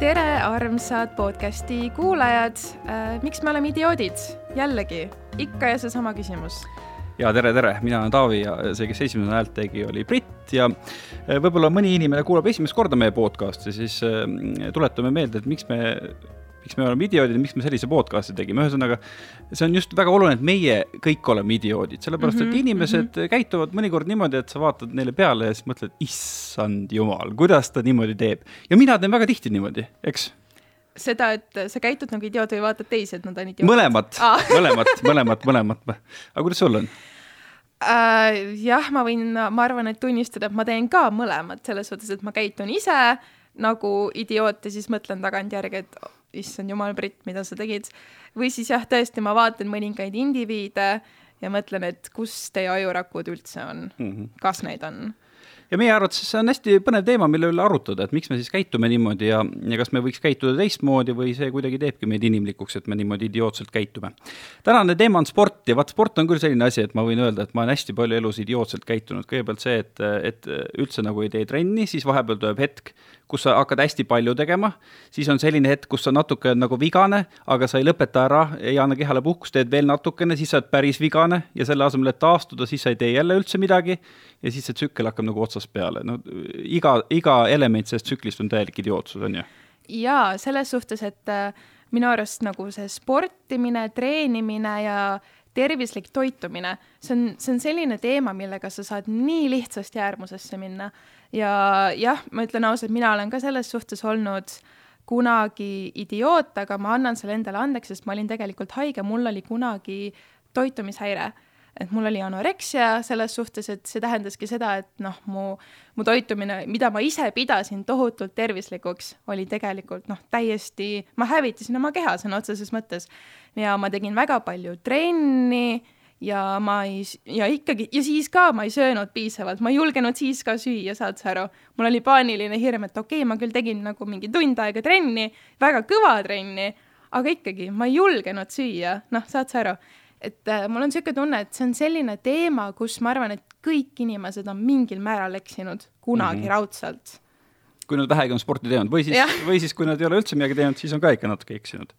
tere, armsad podcasti kuulajad. miks me oleme idioodid? jällegi ikka ja seesama küsimus. ja tere, tere, mina olen Taavi ja see, kes esimesena häält tegi, oli Brit ja võib-olla mõni inimene kuulab esimest korda meie podcast'i, siis tuletame meelde, et miks me miks me oleme idioodid ja miks me sellise podcast'i tegime, ühesõnaga see on just väga oluline, et meie kõik oleme idioodid, sellepärast mm -hmm, et mhm, inimesed mm -hmm. käituvad mõnikord niimoodi, et sa vaatad neile peale ja siis mõtled, issand jumal, kuidas ta niimoodi teeb. ja mina teen väga tihti niimoodi, eks seda, et sa käitud nagu idioot või vaatad teisi, et nad on idioodid? mõlemat ah. mõlemat, mõlemat, mõlemat. aga kuidas sul on? Uh, jah, ma võin, ma arvan, et tunnistada, et ma teen ka mõlemat, selles suhtes, et ma käitun ise nagu idioot ja siis mõtlen tagantjärgi, et issand jumal, Brit, mida sa tegid. või siis jah, tõesti, ma vaatan mõningaid indiviide ja mõtlen, et kus teie ajurakud üldse on mm, -hmm. kas neid on ja meie arvates see on hästi põnev teema, mille üle arutada, et miks me siis käitume niimoodi ja, ja kas me võiks käituda teistmoodi või see kuidagi teebki meid inimlikuks, et me niimoodi idiootselt käitume. tänane teema on sport ja vaat sport on küll selline asi, et ma võin öelda, et ma olen hästi palju elus idiootselt käitunud, kõigepealt see, et, et üldse nagu ei tee trenni, siis vahepeal tuleb hetk, kus sa hakkad hästi palju tegema, siis on selline hetk, kus sa natuke nagu vigane, aga sa ei lõpeta ära, ei anna kehale puhkust, teed veel natukene, siis sa oled päris vigane ja selle asemel, et taastuda, siis sa ei tee jälle üldse midagi ja siis see tsükkel hakkab nagu otsast peale, no iga, iga element sellest tsüklist on täielik idiootsus, on ju? jaa, selles suhtes, et äh, minu arust nagu see sportimine, treenimine ja tervislik toitumine, see on, see on selline teema, millega sa saad nii lihtsasti äärmusesse minna ja jah, ma ütlen ausalt, mina olen ka selles suhtes olnud kunagi idioot, aga ma annan selle endale andeks, sest ma olin tegelikult haige, mul oli kunagi toitumishäire et mul oli anoreksia selles suhtes, et see tähendaski seda, et noh, mu, mu toitumine, mida ma ise pidasin tohutult tervislikuks, oli tegelikult noh, täiesti, ma hävitasin oma keha sõna otseses mõttes. ja ma tegin väga palju trenni ja ma ei, ja ikkagi, ja siis ka ma ei söönud piisavalt, ma ei julgenud siis ka süüa, saad sa aru. mul oli paaniline hirm, et okei okay,, ma küll tegin nagu mingi tund aega trenni, väga kõva trenni, aga ikkagi ma ei julgenud süüa, noh, saad sa aru. et äh, mul on niisugune tunne, et see on selline teema, kus ma arvan, et kõik inimesed on mingil määral eksinud kunagi mm -hmm. raudselt kui nad vähegi on sporti teinud või siis, või siis, kui nad ei ole üldse midagi teinud, siis on ka ikka natuke eksinud.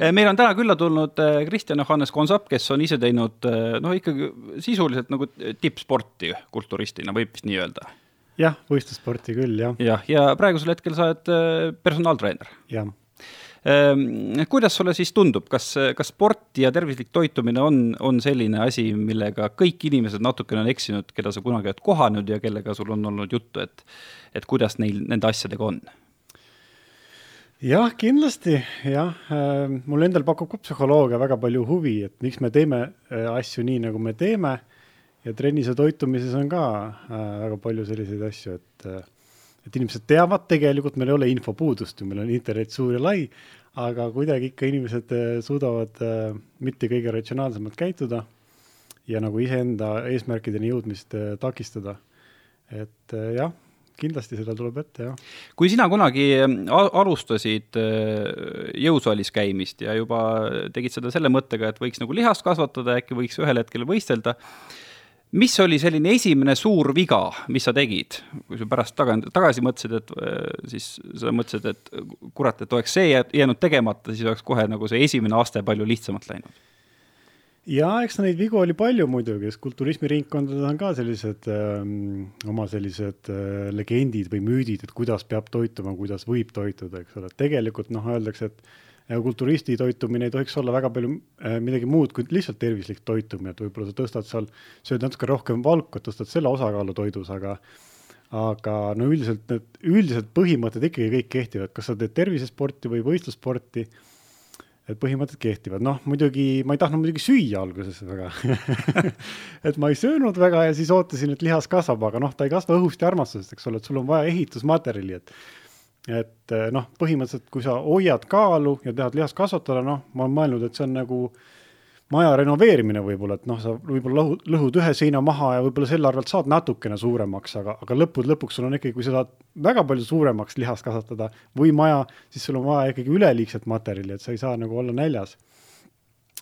Eh, meil on täna külla tulnud eh, Kristjan Johannes Konsap, kes on ise teinud eh, noh, ikkagi sisuliselt nagu tippsporti kulturistina, võib vist nii öelda. jah, võistlussporti küll, jah. jah, ja praegusel hetkel sa oled personaaltreener. jah kuidas sulle siis tundub, kas, kas sport ja tervislik toitumine on, on selline asi, millega kõik inimesed natukene on eksinud, keda sa kunagi oled kohanud ja kellega sul on olnud juttu, et, et kuidas neil nende asjadega on? jah, kindlasti jah, ehm, mul endal pakub ka psühholoogia väga palju huvi, et miks me teeme äh, asju nii, nagu me teeme ja trennis ja toitumises on ka äh, väga palju selliseid asju, et äh, et inimesed teavad tegelikult, meil ei ole infopuudust ju, meil on internet suur ja lai, aga kuidagi ikka inimesed äh, suudavad äh, mitte kõige ratsionaalsemalt käituda ja nagu iseenda eesmärkideni jõudmist äh, takistada. et jah, kindlasti seda tuleb ette, jah. kui sina kunagi alustasid jõusaalis käimist ja juba tegid seda selle mõttega, et võiks nagu lihast kasvatada, äkki võiks ühel hetkel võistelda, mis oli selline esimene suur viga, mis sa tegid, kui sa pärast taga, tagasi mõtlesid, et äh, siis sa mõtlesid, et kurat, et oleks see jäänud tegemata, siis oleks kohe nagu see esimene aste palju lihtsamalt läinud? jaa, eks neid vigu oli palju muidugi, sest kulturismiringkondades on ka sellised ähm, oma sellised äh, legendid või müüdid, et kuidas peab toituma, kuidas võib toituda, eks ole, tegelikult noh, öeldakse, et ja kulturisti toitumine ei tohiks olla väga palju äh, midagi muud kui lihtsalt tervislik toitumine, et võib-olla sa tõstad seal, sööd natuke rohkem valku, tõstad selle osakaalu toidus, aga aga no üldiselt need üldised põhimõtted ikkagi kõik kehtivad, kas sa teed tervisesporti või võistlussporti, et põhimõtted kehtivad, noh muidugi ma ei tahtnud muidugi süüa alguses väga et ma ei söönud väga ja siis ootasin, et lihas kasvab, aga noh, ta ei kasva õhust ja armastusest, eks ole, et sul on vaja ehitusmaterjali, et et eh, noh, põhimõtteliselt, kui sa hoiad kaalu ja tahad lihast kasvatada, noh, ma olen mõelnud, et see on nagu maja renoveerimine võib-olla, et noh, sa võib-olla lõhud, lõhud ühe seina maha ja võib-olla selle arvelt saad natukene suuremaks, aga, aga lõppude lõpuks sul on ikkagi, kui sa tahad väga palju suuremaks lihast kasvatada või maja, siis sul on vaja ikkagi üleliigset materjali, et sa ei saa nagu olla näljas.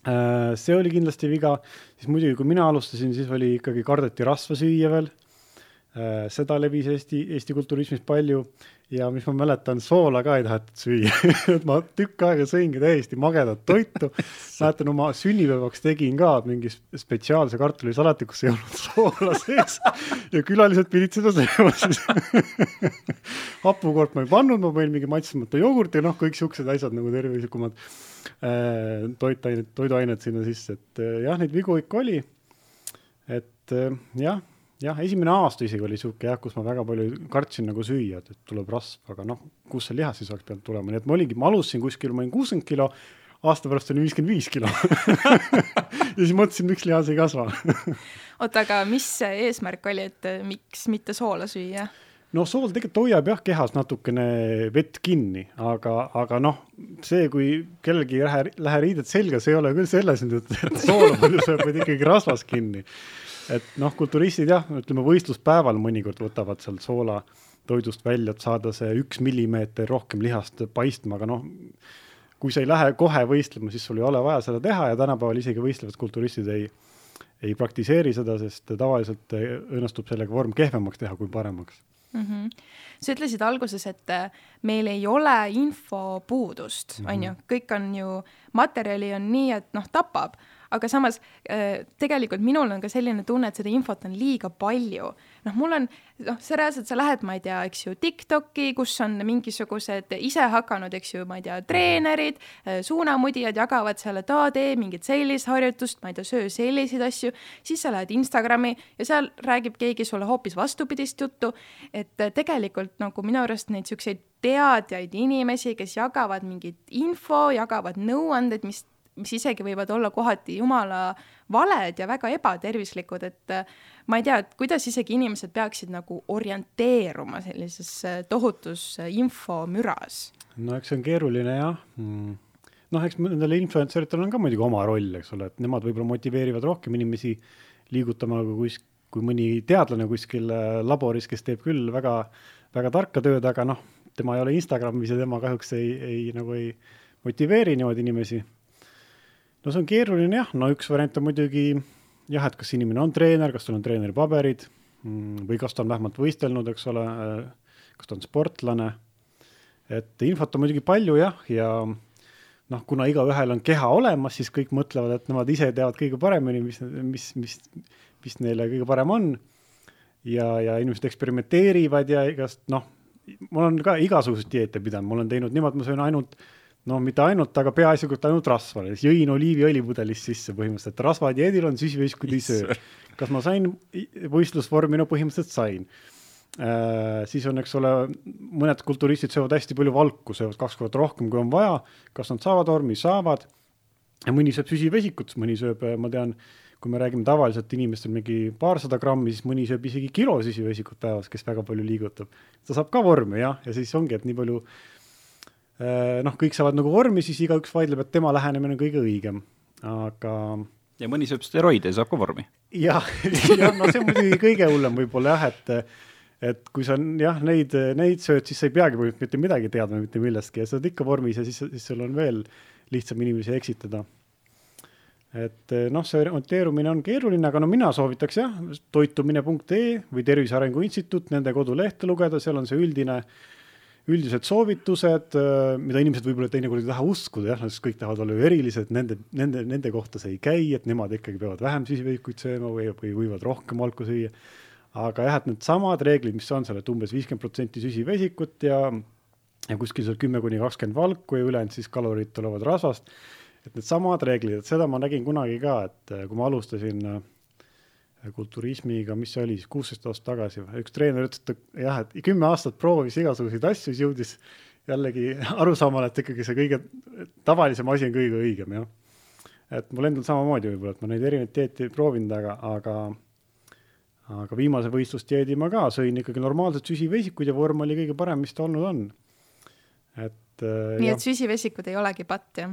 Äh, see oli kindlasti viga, siis muidugi, kui mina alustasin, siis oli ikkagi kardeti rasva süüa veel seda levis Eesti, Eesti kulturismis palju ja mis ma mäletan, soola ka ei tahetud süüa et ma tükk aega sõingi täiesti magedat toitu. mäletan oma sünnipäevaks tegin ka mingi spetsiaalse kartulisalati, kus ei olnud soola sees ja külalised pidid seda sööma siis hapukoort ma ei pannud, ma panin mingi maitsemata jogurti ja noh, kõik siuksed asjad nagu tervislikumad äh, toitained, toiduained sinna sisse, et äh, jah, neid vigu ikka oli. et äh, jah jah, esimene aasta isegi oli sihuke jah, kus ma väga palju kartsin nagu süüa, et, et tuleb rasv, aga noh, kust see lihas siis oleks pidanud tulema, nii et ma olingi, ma alustasin kuskil, ma olin kuuskümmend kilo, aasta pärast olin viiskümmend viis kilo. Ja siis mõtlesin, miks lihas ei kasva. Oota, aga mis eesmärk oli, et miks mitte soola süüa? no sool tegelikult hoiab jah kehas natukene vett kinni, aga, aga noh, see, kui kellelgi lähe, lähe riided selga, see ei ole küll selles nüüd, et soola palju sööb, vaid ikkagi rasvas kinni et noh, kulturistid jah, ütleme võistluspäeval mõnikord võtavad sealt soola toidust välja, et saada see üks millimeeter rohkem lihast paistma, aga noh, kui sa ei lähe kohe võistlema, siis sul ei ole vaja seda teha ja tänapäeval isegi võistlevad kulturistid ei, ei praktiseeri seda, sest tavaliselt õnnestub sellega vorm kehvemaks teha kui paremaks mm. -hmm. sa ütlesid alguses, et meil ei ole infopuudust mm, -hmm. on ju, kõik on ju, materjali on nii, et noh, tapab aga samas äh, tegelikult minul on ka selline tunne, et seda infot on liiga palju. noh, mul on, noh, sa reaalselt, sa lähed, ma ei tea, eks ju, TikTok'i, kus on mingisugused ise hakanud, eks ju, ma ei tea, treenerid, äh, suunamudijad jagavad seal, et aa, tee mingit sellist harjutust, ma ei tea, söö selliseid asju, siis sa lähed Instagrami ja seal räägib keegi sulle hoopis vastupidist juttu, et äh, tegelikult nagu minu arust neid niisuguseid teadjaid inimesi, kes jagavad mingit info, jagavad nõuandeid, mis mis isegi võivad olla kohati jumala valed ja väga ebatervislikud, et äh, ma ei tea, et kuidas isegi inimesed peaksid nagu orienteeruma sellises äh, tohutus äh, infomüras? no eks see on keeruline jah. Mm. Noh, eks nendel influencer itel on ka muidugi oma roll, eks ole, et nemad võib-olla motiveerivad rohkem inimesi liigutama kui kus, kui mõni teadlane kuskil laboris, kes teeb küll väga, väga tarka tööd, aga noh, tema ei ole Instagramis ja tema kahjuks ei, ei nagu ei motiveeri niimoodi inimesi no see on keeruline jah, no üks variant on muidugi jah, et kas inimene on treener, kas tal on treeneri paberid mm, või kas ta on vähemalt võistelnud, eks ole, äh, kas ta on sportlane. et infot on muidugi palju jah, ja noh, kuna igaühel on keha olemas, siis kõik mõtlevad, et nemad ise teavad kõige paremini, mis, mis, mis, mis neile kõige parem on. ja, ja inimesed eksperimenteerivad ja igast noh, ma olen ka igasuguseid dieete pidanud, ma olen teinud niimoodi, ma söön ainult äh, no mitte ainult, aga peaasjalikult ainult rasva, jõin oliiviõli pudelist sisse põhimõtteliselt, rasvadieedil on süsivesikuid ei söö. kas ma sain võistlusvormi, no põhimõtteliselt sain äh,. siis on, eks ole, mõned kulturistid söövad hästi palju valku, söövad kaks korda rohkem, kui on vaja. kas nad saavad vormi, saavad. ja mõni sööb süsivesikut, mõni sööb, äh, ma tean, kui me räägime tavaliselt inimestel mingi paarsada grammi, siis mõni sööb isegi kilo süsivesikut päevas, kes väga palju liigutab. ta saab ka vormi jah, ja siis ongi, et nii palju noh, kõik saavad nagu vormi, siis igaüks vaidleb, et tema lähenemine on kõige õigem, aga. ja mõni sööb steroide ja saab ka vormi. jah, jah, no see on muidugi kõige hullem võib-olla jah, et, et kui sa jah, neid, neid sööd, siis sa ei peagi mitte midagi teadma mitte millestki ja sa oled ikka vormis ja siis, siis sul on veel lihtsam inimesi eksitada. et noh, see orienteerumine on keeruline, aga no mina soovitaks jah, toitumine.ee või Tervise Arengu Instituut, nende kodulehte lugeda, seal on see üldine äh, üldised soovitused, äh, mida inimesed võib-olla teinekord ei taha uskuda, jah, sest kõik tahavad olla ju erilised, nende, nende, nende kohta see ei käi, et nemad ikkagi peavad vähem süsivesikuid sööma või, või võivad rohkem valku süüa. aga jah, et needsamad reeglid, mis on seal, et umbes viiskümmend protsenti süsivesikut ja, ja kuskil seal kümme kuni kakskümmend valku ja ülejäänud siis kalorid tulevad rasvast. et needsamad reeglid, et seda ma nägin kunagi ka, et äh, kui ma alustasin äh, kulturismiga, mis see oli siis, kuusteist aastat tagasi või, üks treener ütles, et jah, et kümme aastat proovis igasuguseid asju, siis jõudis jällegi arusaamale, et ikkagi see kõige tavalisem asi on kõige õigem, jah. et mul endal samamoodi võib-olla, et ma neid erinevaid dieete ei proovinud, aga, aga aga viimase võistlusdieedi ma ka sõin ikkagi normaalset süsivesikuid ja vorm oli kõige parem, mis ta olnud on. et äh, nii jah. et süsivesikud ei olegi patt, jah?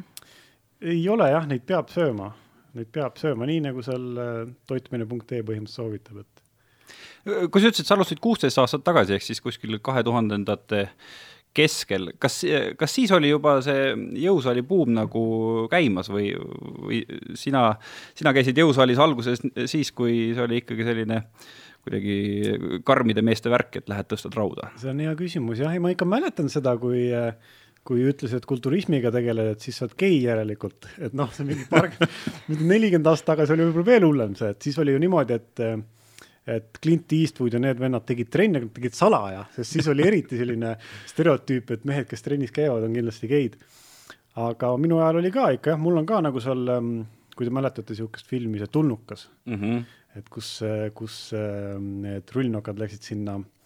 ei ole jah, neid peab sööma neid peab sööma nii, nagu seal äh, toitumine.ee põhimõtteliselt soovitab, et. kui sa ütlesid, sa alustasid kuusteist aastat tagasi, ehk siis kuskil kahe tuhandendate keskel, kas, kas siis oli juba see jõusaali buum nagu käimas või, või sina, sina käisid jõusaalis alguses siis, kui see oli ikkagi selline kuidagi karmide meeste värk, et lähed tõstad rauda? see on hea küsimus jah, ei ma ikka mäletan seda, kui kui ütles, et kulturismiga tegeled, et siis sa oled gei järelikult, et noh, see mingi paar, mingi nelikümmend aastat tagasi oli võib-olla veel hullem see, et siis oli ju niimoodi, et et Clint Eastwood ja need vennad tegid trenni, aga tegid salaja, sest siis oli eriti selline stereotüüp, et mehed, kes trennis käivad, on kindlasti geid. aga minu ajal oli ka ikka jah, mul on ka nagu seal, ähm, kui te mäletate niisugust filmi, see Tulnukas mm, -hmm. et kus, kus ähm, need rullnokad läksid sinna äh,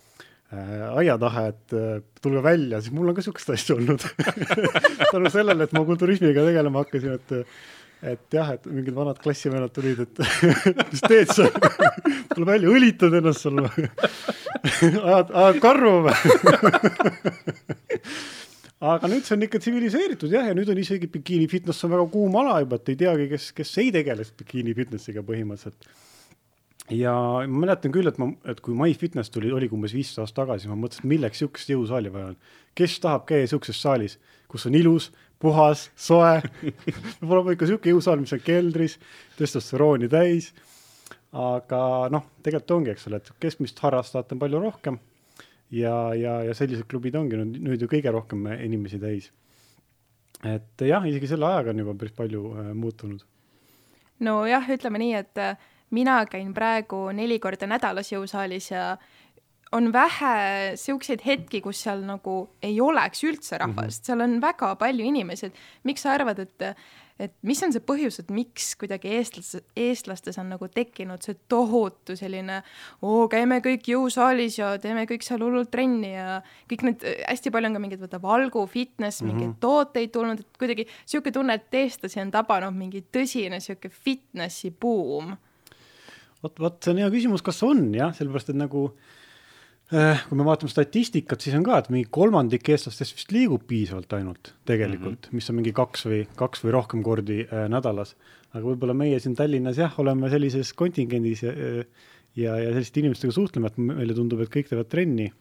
aia taha, et äh, tulge välja, siis mul on ka niisugust asja olnud tänu sellele, et ma kulturismiga tegelema hakkasin, et et jah, et mingid vanad klassivennad tulid, et mis teed sa? Tule välja, õlitad ennast seal või? Ajad, ajad karvu või? Aga nüüd see on ikka tsiviliseeritud jah, ja nüüd on isegi bikiini fitness on väga kuum ala juba, et ei teagi, kes, kes ei tegele bikiini fitnessiga põhimõtteliselt. Ja ma mäletan küll, et ma, et kui MyFitness tuli, oligi umbes viisteist aastat tagasi, ma mõtlesin, milleks sihukest jõusaali vaja on. kes tahab käia sihukeses saalis, kus on ilus, puhas, soe peab olema ikka sihuke jõusaal, mis on keldris, testosterooni täis. aga noh, tegelikult ongi, eks ole, et keskmist harrastajat on palju rohkem. ja, ja, ja sellised klubid ongi nüüd, nüüd ju kõige rohkem inimesi täis. et jah, isegi selle ajaga on juba päris palju äh, muutunud. nojah, ütleme nii, et äh, mina käin praegu neli korda nädalas jõusaalis ja on vähe siukseid hetki, kus seal nagu ei oleks üldse rahvast mm, -hmm. seal on väga palju inimesi, et miks sa arvad, et et mis on see põhjus, et miks kuidagi eestlastes, eestlastes on nagu tekkinud see tohutu selline oo, käime kõik jõusaalis ja teeme kõik seal hullult trenni ja kõik need, hästi palju on ka mingeid, vaata, Valgu fitness mm, -hmm. mingeid tooteid tulnud, et kuidagi sihuke tunne, et eestlasi on tabanud mingi tõsine sihuke fitnessi buum. Vot, vot see on hea küsimus, kas on jah, sellepärast et nagu äh, Äh, kui me vaatame statistikat, siis on ka, et mingi kolmandik eestlastest vist liigub piisavalt ainult tegelikult mm, -hmm. mis on mingi kaks või kaks või rohkem kordi äh, nädalas. aga võib-olla meie siin Tallinnas jah, oleme sellises kontingendis ja, ja, ja selliste inimestega suhtleme, et meile tundub, et kõik teevad trenni.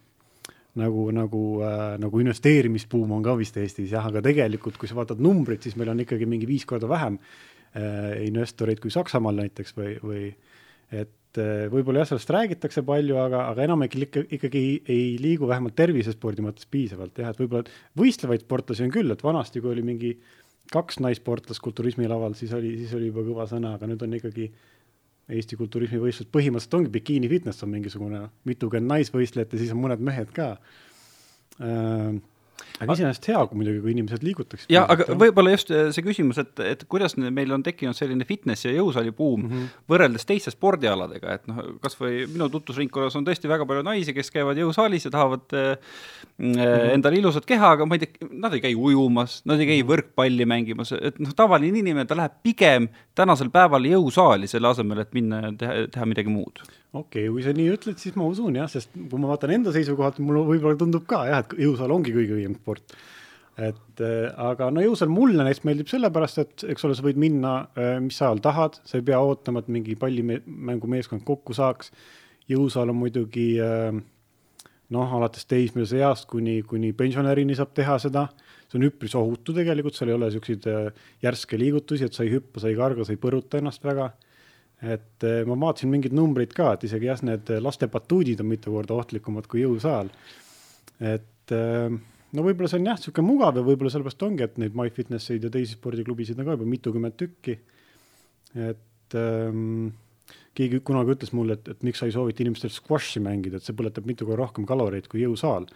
nagu, nagu äh,, nagu investeerimisbuum on ka vist Eestis jah, aga tegelikult, kui sa vaatad numbrit, siis meil on ikkagi mingi viis korda vähem äh, investoreid kui Saksamaal näiteks või, või et et eh, võib-olla jah, sellest räägitakse palju, aga, aga enamik ikka, ikkagi ei, liigu vähemalt tervisespordi mõttes piisavalt jah, et võib-olla võistlevaid sportlasi on küll, et vanasti, kui oli mingi kaks naissportlast kulturismilaval, siis oli, siis oli juba kõva sõna, aga nüüd on ikkagi Eesti kulturismivõistlused põhimõtteliselt ongi bikiini fitness on mingisugune mitukümmend naisvõistlejat ja siis on mõned mehed ka. Äh, aga iseenesest hea, kui muidugi, kui inimesed liigutaksid. jaa, aga võib-olla just äh, see küsimus, et, et kuidas meil on tekkinud selline fitness ja jõusaali buum mm -hmm. võrreldes teiste spordialadega, et noh, kas või minu tutvusringkonnas on tõesti väga palju naisi, kes käivad jõusaalis ja tahavad äh, mm -hmm. endale ilusat keha, aga ma ei tea, nad ei käi ujumas, nad ei käi mhm. võrkpalli mängimas, et noh, tavaline inimene, ta läheb pigem tänasel päeval jõusaali, selle asemel, et minna ja teha, teha midagi muud okei okay,, kui sa nii ütled, siis ma usun jah, sest kui ma vaatan enda seisukohalt, mulle võib-olla tundub ka jah, et jõusaal ongi kõige õigem sport. et äh, aga no jõusaal mulle näiteks meeldib sellepärast, et eks ole, sa võid minna äh, mis ajal tahad, sa ei pea ootama, et mingi pallimängumeeskond kokku saaks. jõusaal on muidugi äh, noh, alates teismelise east kuni, kuni pensionärini saab teha seda. see on üpris ohutu tegelikult, seal ei ole siukseid äh, järske liigutusi, et sa ei hüppa, sa ei karga, sa ei põruta ennast väga et eh, ma vaatasin mingeid numbreid ka, et isegi jah, need laste batuudid on mitu korda ohtlikumad kui jõusaal. et eh, no võib-olla see on jah, niisugune mugav ja võib-olla sellepärast ongi, et neid MyFitnesseid ja teisi spordiklubisid on ka juba mitukümmend tükki. et ähm, keegi kunagi ütles mulle, et, et miks sa ei soovita inimestel squash'i mängida, et see põletab mitu korda rohkem kaloreid kui jõusaal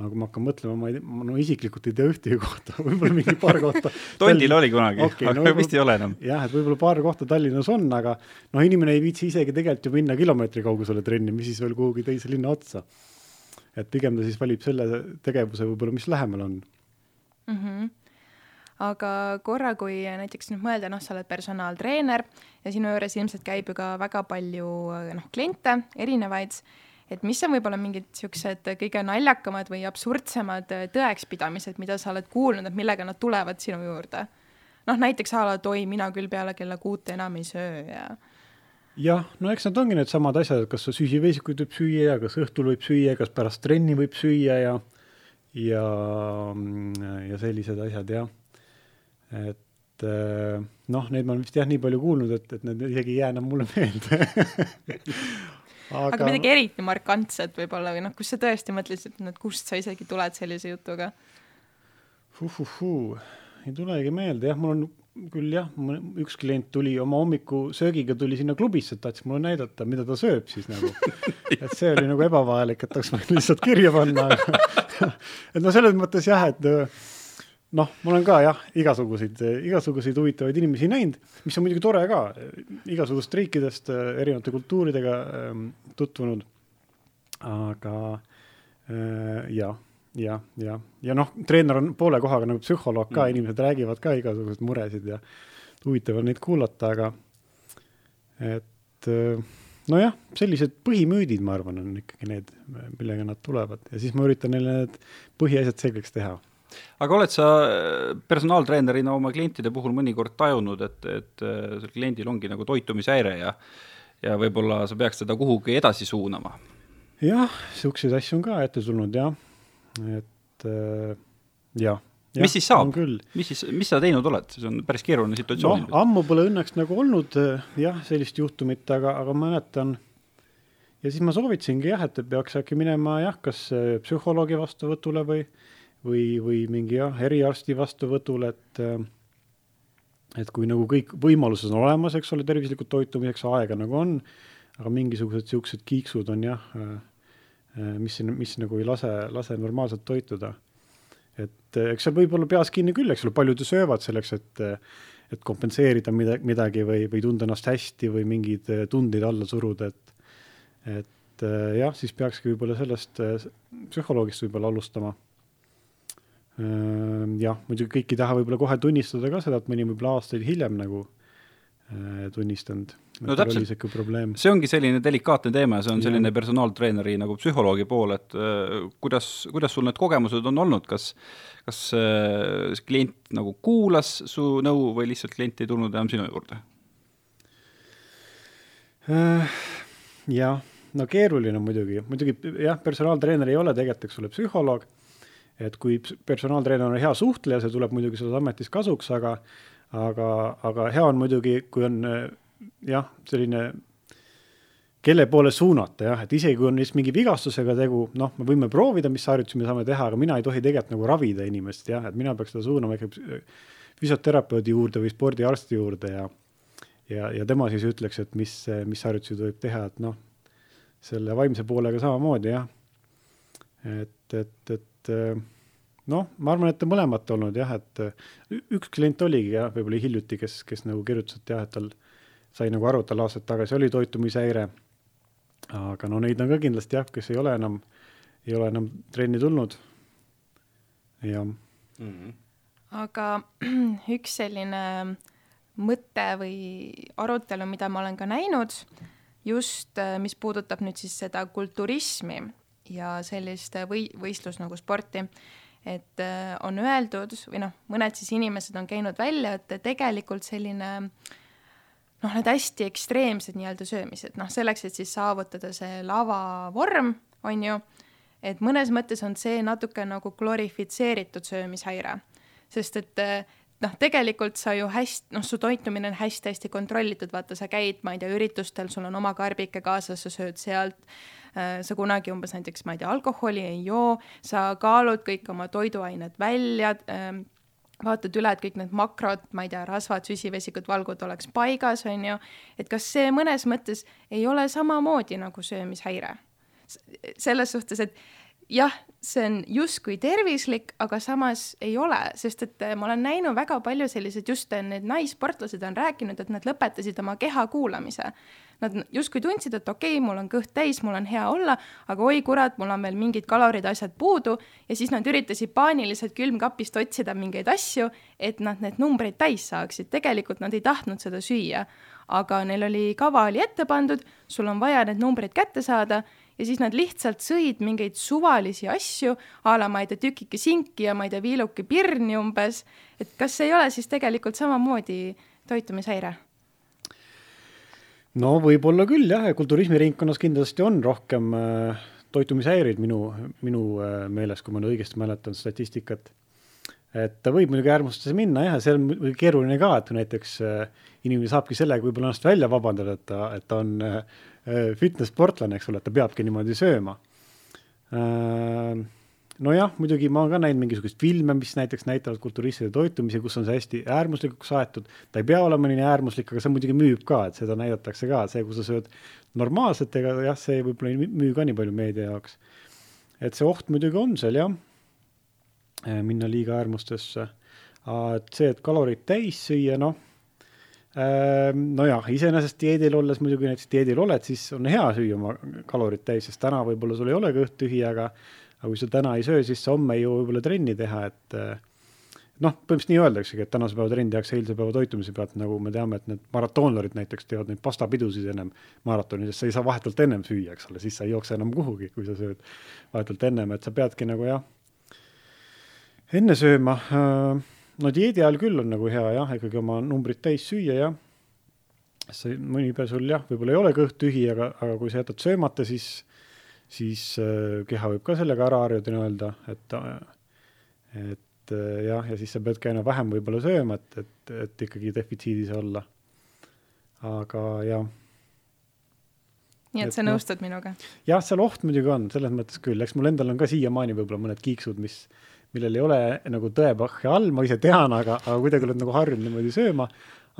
aga kui ma hakkan mõtlema, ma ei tea, ma no isiklikult ei tea ühtegi kohta, võib-olla mingi paar kohta Tondil oli kunagi okay,, aga no, vist ei ole enam. jah, et võib-olla paar kohta Tallinnas on, aga noh, inimene ei viitsi isegi tegelikult ju minna kilomeetri kaugusele trenni, mis siis veel kuhugi teise linna otsa. et pigem ta siis valib selle tegevuse võib-olla, mis lähemal on mm. -hmm aga korra, kui näiteks nüüd mõelda, noh, sa oled personaaltreener ja sinu juures ilmselt käib ju ka väga palju noh, kliente, erinevaid et mis on võib-olla mingid niisugused kõige naljakamad või absurdsemad äh, tõekspidamised, mida sa oled kuulnud, et millega nad tulevad sinu juurde? noh, näiteks a la, et oi, mina küll peale kella kuute enam ei söö ja jah, no eks need ongi needsamad asjad, kas süsiveesikuid võib süüa ja kas õhtul võib süüa, kas pärast trenni võib süüa ja ja, ja sellised asjad jah. et äh, noh, neid ma olen vist jah nii palju kuulnud, et, et need isegi ei jää enam mulle meelde aga, aga midagi eriti markantset võib-olla või noh, kus sa tõesti mõtlesid, et kust sa isegi tuled sellise jutuga? ei tulegi meelde, jah, mul on küll jah, üks klient tuli oma hommikusöögiga tuli sinna klubisse, tahtis mulle näidata, mida ta sööb siis nagu. et see oli nagu ebavajalik, et oleks võinud lihtsalt kirja panna et no selles mõttes jah, et noh, ma olen ka jah, igasuguseid, igasuguseid huvitavaid inimesi näinud, mis on muidugi tore ka, igasugust riikidest, erinevate kultuuridega ähm, tutvunud. aga äh, jah, jah, jah, ja noh, treener on poole kohaga nagu psühholoog ka mm., inimesed räägivad ka igasuguseid muresid ja huvitav on neid kuulata, aga et äh, nojah, sellised põhimüüdid, ma arvan, on ikkagi need, millega nad tulevad ja siis ma üritan neile need põhiasjad selgeks teha aga oled sa äh, personaaltreenerina oma klientide puhul mõnikord tajunud, et, et äh, sel kliendil ongi nagu toitumishäire ja ja võib-olla sa peaks teda kuhugi edasi suunama? jah, niisuguseid asju on ka ette tulnud jah, et äh, jah Ja, mis siis saab, mis siis, mis sa teinud oled, see on päris keeruline situatsioon. No,. ammu pole õnneks nagu olnud jah, sellist juhtumit, aga, aga mäletan. Ja siis ma soovitasingi jah, et peaks äkki minema jah, kas psühholoogi vastuvõtule või, või, või mingi jah, eriarsti vastuvõtul, et et kui nagu kõik võimalused on olemas, eks ole, tervislikult toitumiseks, aega nagu on, aga mingisugused niisugused kiiksud on jah, mis, mis nagu ei lase, lase normaalselt toituda. et eks seal võib olla peas kinni küll, eks ole, paljud ju söövad selleks, et et kompenseerida mida, midagi või, või tunda ennast hästi või mingeid tundeid alla suruda, et et jah, siis peakski võib-olla sellest psühholoogist võib-olla alustama jah, muidugi kõik ei taha võib-olla kohe tunnistada ka seda, et mõni võib-olla aastaid hiljem nagu äh, tunnistanud. no täpselt, see ongi selline delikaatne teema ja see on selline personaaltreeneri nagu psühholoogi pool, et äh, kuidas, kuidas sul need kogemused on olnud, kas kas äh, klient nagu kuulas su nõu või lihtsalt klient ei tulnud enam sinu juurde? Äh,? jah, no keeruline muidugi, muidugi jah, personaaltreener ei ole tegelikult, eks ole, psühholoog et kui personaaltreener on hea suhtleja, see tuleb muidugi selles ametis kasuks, aga aga, aga hea on muidugi, kui on jah, selline kelle poole suunata jah, et isegi kui on vist mingi vigastusega tegu, noh, me võime proovida, mis harjutusi me saame teha, aga mina ei tohi tegelikult nagu ravida inimest jah, et mina peaks teda suunama ikka füsioterapeudi juurde või spordiarsti juurde ja ja, ja tema siis ütleks, et mis, mis harjutusi võib teha, et noh, selle vaimse poolega samamoodi jah. et, et, et et eh, noh, ma arvan, et mõlemat olnud jah, et eh, üks klient oligi jah, võib-olla hiljuti, kes, kes nagu kirjutas, et jah, et tal sai nagu aru, et tal aastaid tagasi oli toitumishäire. aga no neid on ka kindlasti jah, kes ei ole enam, ei ole enam trenni tulnud. jah mm. -hmm. aga üks selline mõte või arutelu, mida ma olen ka näinud, just eh, mis puudutab nüüd siis seda kulturismi ja sellist või, võistlus nagu sporti, et äh, on öeldud või noh, mõned siis inimesed on käinud välja, et tegelikult selline noh, need hästi ekstreemsed nii-öelda söömised, noh selleks, et siis saavutada see lavavorm, on ju, et mõnes mõttes on see natuke nagu glorifitseeritud söömishäire, sest et äh, noh, tegelikult sa ju hästi, noh, su toitumine on hästi-hästi kontrollitud, vaata, sa käid, ma ei tea, üritustel, sul on oma karbike kaasas, sa sööd sealt Äh, sa kunagi umbes näiteks, ma ei tea, alkoholi ei joo, sa kaalud kõik oma toiduained välja ähm, vaatad üle, et kõik need makrod, ma ei tea, rasvad, süsivesikud, valgud oleks paigas, on ju, et kas see mõnes mõttes ei ole samamoodi nagu söömishäire? selles suhtes, et jah, see on justkui tervislik, aga samas ei ole, sest et äh, ma olen näinud väga palju selliseid, just äh, need naissportlased on rääkinud, et nad lõpetasid oma keha kuulamise. Nad justkui tundsid, et okei okay,, mul on kõht täis, mul on hea olla, aga oi kurat, mul on veel mingid kalorid, asjad puudu ja siis nad üritasid paaniliselt külmkapist otsida mingeid asju, et nad need numbreid täis saaksid. tegelikult nad ei tahtnud seda süüa, aga neil oli, kava oli ette pandud, sul on vaja need numbrid kätte saada ja siis nad lihtsalt sõid mingeid suvalisi asju, a la ma ei tea, tükike sinki ja ma ei tea, viiluke pirni umbes, et kas ei ole siis tegelikult samamoodi toitumishäire? no võib-olla küll jah, ja kulturismiringkonnas kindlasti on rohkem äh, toitumishäireid minu, minu äh, meeles, kui ma nüüd õigesti mäletan statistikat et ta võib muidugi äärmustesse minna jah, ja see on muidugi keeruline ka, et näiteks äh, inimene saabki sellega võib-olla ennast välja vabandada, et ta, et ta on äh, fitness-sportlane, eks ole, et ta peabki niimoodi sööma äh, nojah, muidugi ma olen ka näinud mingisuguseid filme, mis näiteks näitavad kulturistide toitumisi, kus on see hästi äärmuslikuks aetud. ta ei pea olema nii äärmuslik, aga see muidugi müüb ka, et seda näidatakse ka, see, kui sa sööd normaalselt, ega jah, see võib-olla ei müü ka nii palju meedia jaoks. et see oht muidugi on seal jah Äh, minna liiga äärmustesse. et see, et kalorid täis süüa, noh, äh, nojah, iseenesest dieedil olles muidugi näiteks dieedil oled, siis on hea süüa oma kalorid täis, sest täna võib-olla sul ei ole kõht tühi, aga aga kui sa täna ei söö, siis sa homme ei jõua võib-olla trenni teha, et äh, noh, põhimõtteliselt nii öeldaksegi, et tänase päeva trenn tehakse eilse päeva toitumise pealt, nagu me teame, et need maratoonlarid näiteks teevad neid pastapidusid ennem maratoni, sest sa ei saa vahetult ennem süüa, eks ole, siis sa ei jookse enam kuhugi, kui sa sööd vahetult ennem, et sa peadki nagu jah enne sööma. Äh, no dieedi ajal küll on nagu hea jah, ikkagi oma numbrid täis süüa jah. see mõni päev sul jah, võib-olla ei ole kõht tühi, aga, aga kui sa jätad söömata, siis, siis äh, keha võib ka sellega ära harjuda nii-öelda, et, et äh, jah, ja siis sa peadki aina vähem võib-olla sööma, et, et, et ikkagi defitsiidis olla. aga jah nii et sa no, nõustud minuga? jah, seal oht muidugi on, selles mõttes küll, eks mul endal on ka siiamaani võib-olla mõned kiiksud, mis, millel ei ole nagu tõepahja all, ma ise tean, aga, aga kuidagi oled nagu harjunud niimoodi sööma.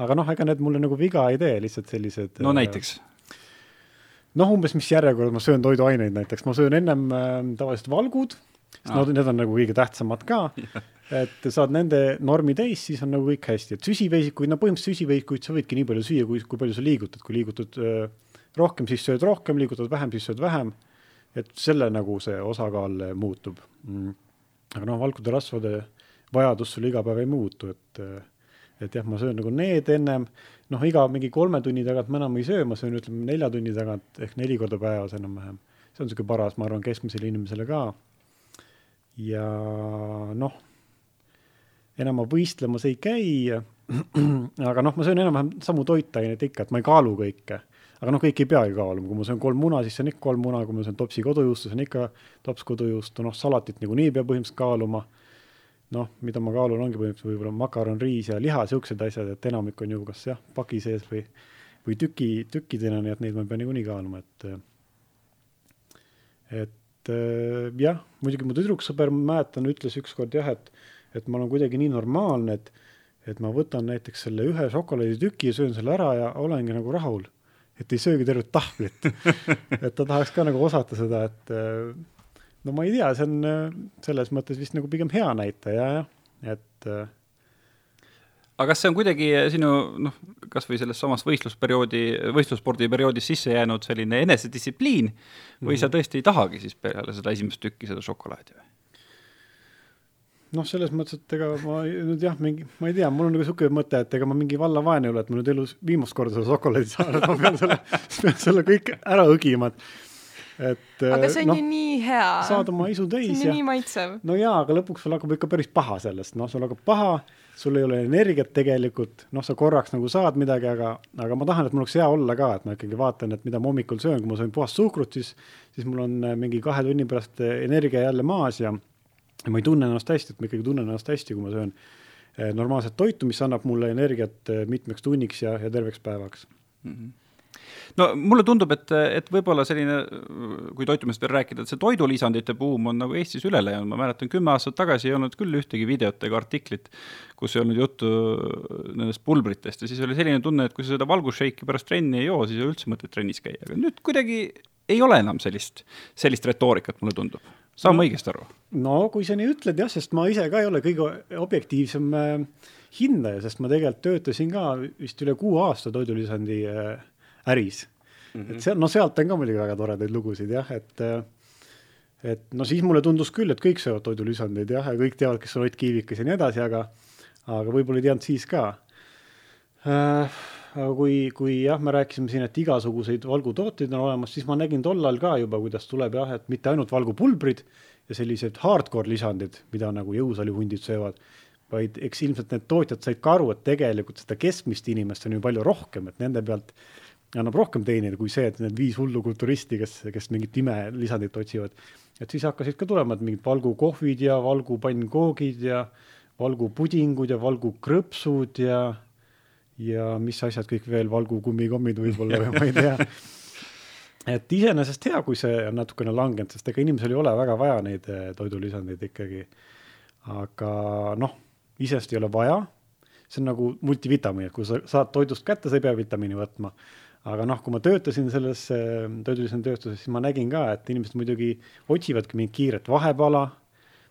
aga noh, ega need mulle nagu viga ei tee, lihtsalt sellised. no näiteks? noh, umbes mis järjekorras ma söön toiduaineid näiteks, ma söön ennem äh, tavaliselt valgud, sest ah. need on nagu kõige tähtsamad ka et saad nende normi täis, siis on nagu kõik hästi, et süsiveisikuid, no põhimõtteliselt süsiveisikuid sa võidki nii palju süüa, kui, kui palju sa liigutad, kui liigutad äh, rohkem, siis sööd rohkem, liigutad vähem, siis sööd vähem. et selle nagu see osakaal muutub mm aga noh, valkude rasvade vajadus sul iga päev ei muutu, et et jah, ma söön nagu need ennem, noh, iga mingi kolme tunni tagant ma enam ei söö, ma söön ütleme nelja tunni tagant ehk neli korda päevas enam-vähem. see on niisugune paras, ma arvan, keskmisele inimesele ka. ja noh, enam ma võistlemas ei käi, aga noh, ma söön enam-vähem samu toitaineid ikka, et ma ei kaalu kõike aga noh, kõike ei peagi kaaluma, kui ma söön kolm muna, siis on ikka kolm muna, kui ma söön topsi kodujuustu, on ikka tops kodujuustu, noh, salatit niikuinii peab põhimõtteliselt kaaluma. noh, mida ma kaalun, ongi põhimõtteliselt võib-olla makaron, riis ja liha, siuksed asjad, et enamik on ju kas jah, paki sees või, või tüki, tükkidena, nii et neid ma pean niikuinii kaaluma, et. et jah, muidugi mu tüdruksõber, ma mäletan, ütles ükskord jah, et, et ma olen kuidagi nii normaalne, et, et ma võtan näiteks selle ühe šokolaaditüki ja söön selle ära ja olengi nagu rahul et ei söögi tervet tahvlit et ta tahaks ka nagu osata seda, et äh, no ma ei tea, see on äh, selles mõttes vist nagu pigem hea näitaja jah, et äh, aga kas see on kuidagi sinu noh, kas või selles samas võistlusperioodi, võistlusspordi perioodis sisse jäänud selline enesedistsipliin või mm -hmm. sa tõesti ei tahagi siis peale seda esimest tükki seda šokolaadi või? Noh, selles mõttes, et ega ma nüüd jah, mingi, ma ei tea, mul on nagu sihuke mõte, et ega ma mingi vallavaene ei ole, et ma nüüd elus viimast korda seda šokolaadi saan, et ma pean selle, pean selle kõik ära õgima, et et aga see on no, ju nii hea. saad oma isu täis. see on ju nii maitsev. no jaa, aga lõpuks sul hakkab ikka päris paha sellest, noh, sul hakkab paha, sul ei ole energiat tegelikult, noh, sa korraks nagu saad midagi, aga, aga ma tahan, et mul oleks hea olla ka, et ma ikkagi vaatan, et mida ma hommikul söön, kui ma söön puhast suhkrut, siis, siis mul on mingi kahe tunni pärast energia jälle maas ja ma ei tunne ennast hästi, et ma ikkagi tunnen ennast hästi, kui ma söön. Eh, normaalset toitu, mis annab mulle energiat eh, mitmeks tunniks ja, ja terveks päevaks. Mm. -hmm no mulle tundub, et, et võib-olla selline, kui toitumisest veel rääkida, et see toidulisandite buum on nagu Eestis üle läinud, ma mäletan, kümme aastat tagasi ei olnud küll ühtegi videot ega artiklit, kus ei olnud juttu nendest pulbritest. Ja siis oli selline tunne, et kui sa seda valgusšeiki pärast trenni ei joo, siis ei ole üldse mõtet trennis käia, aga nüüd kuidagi ei ole enam sellist, sellist retoorikat, mulle tundub saan ma õigesti aru? no kui sa nii ütled jah, sest ma ise ka ei ole kõige objektiivsem äh, hindaja, sest ma tegelikult töötasin ka vist üle kuue aasta toidulisandi äh, äris mm. -hmm. et seal, no sealt on ka muidugi väga toredaid lugusid jah, et äh, et no siis mulle tundus küll, et kõik söövad toidulisandeid jah, ja kõik teavad, kes on Ott Kiivikas ja nii edasi, aga aga võib-olla ei teadnud siis ka äh, aga kui, kui jah, me rääkisime siin, et igasuguseid valgutooteid on olemas, siis ma nägin tollal ka juba, kuidas tuleb jah, et mitte ainult valgupulbrid ja sellised hardcore lisandid, mida nagu jõusaalihundid söövad, vaid eks ilmselt need tootjad said ka aru, et tegelikult seda keskmist inimest on ju palju rohkem, et nende pealt annab rohkem teenida kui see, et need viis hullu kulturisti, kes, kes mingit imelisandit otsivad. et siis hakkasid ka tulema mingid valgukohvid ja valgupannkoogid ja valgupudingud ja valgukrõpsud ja, ja mis asjad kõik veel, valgukummikommid võib-olla või ma ei tea. et iseenesest hea, kui see on natukene langenud, sest ega inimesel ei ole väga vaja neid eh, toidulisandeid ikkagi. aga noh, iseenesest ei ole vaja, see on nagu multivitamiin, et kui sa saad toidust kätte, sa ei pea vitamiini võtma aga noh, kui ma töötasin selles toidulisanditööstuses, siis ma nägin ka, et inimesed muidugi otsivadki mingit kiiret vahepala.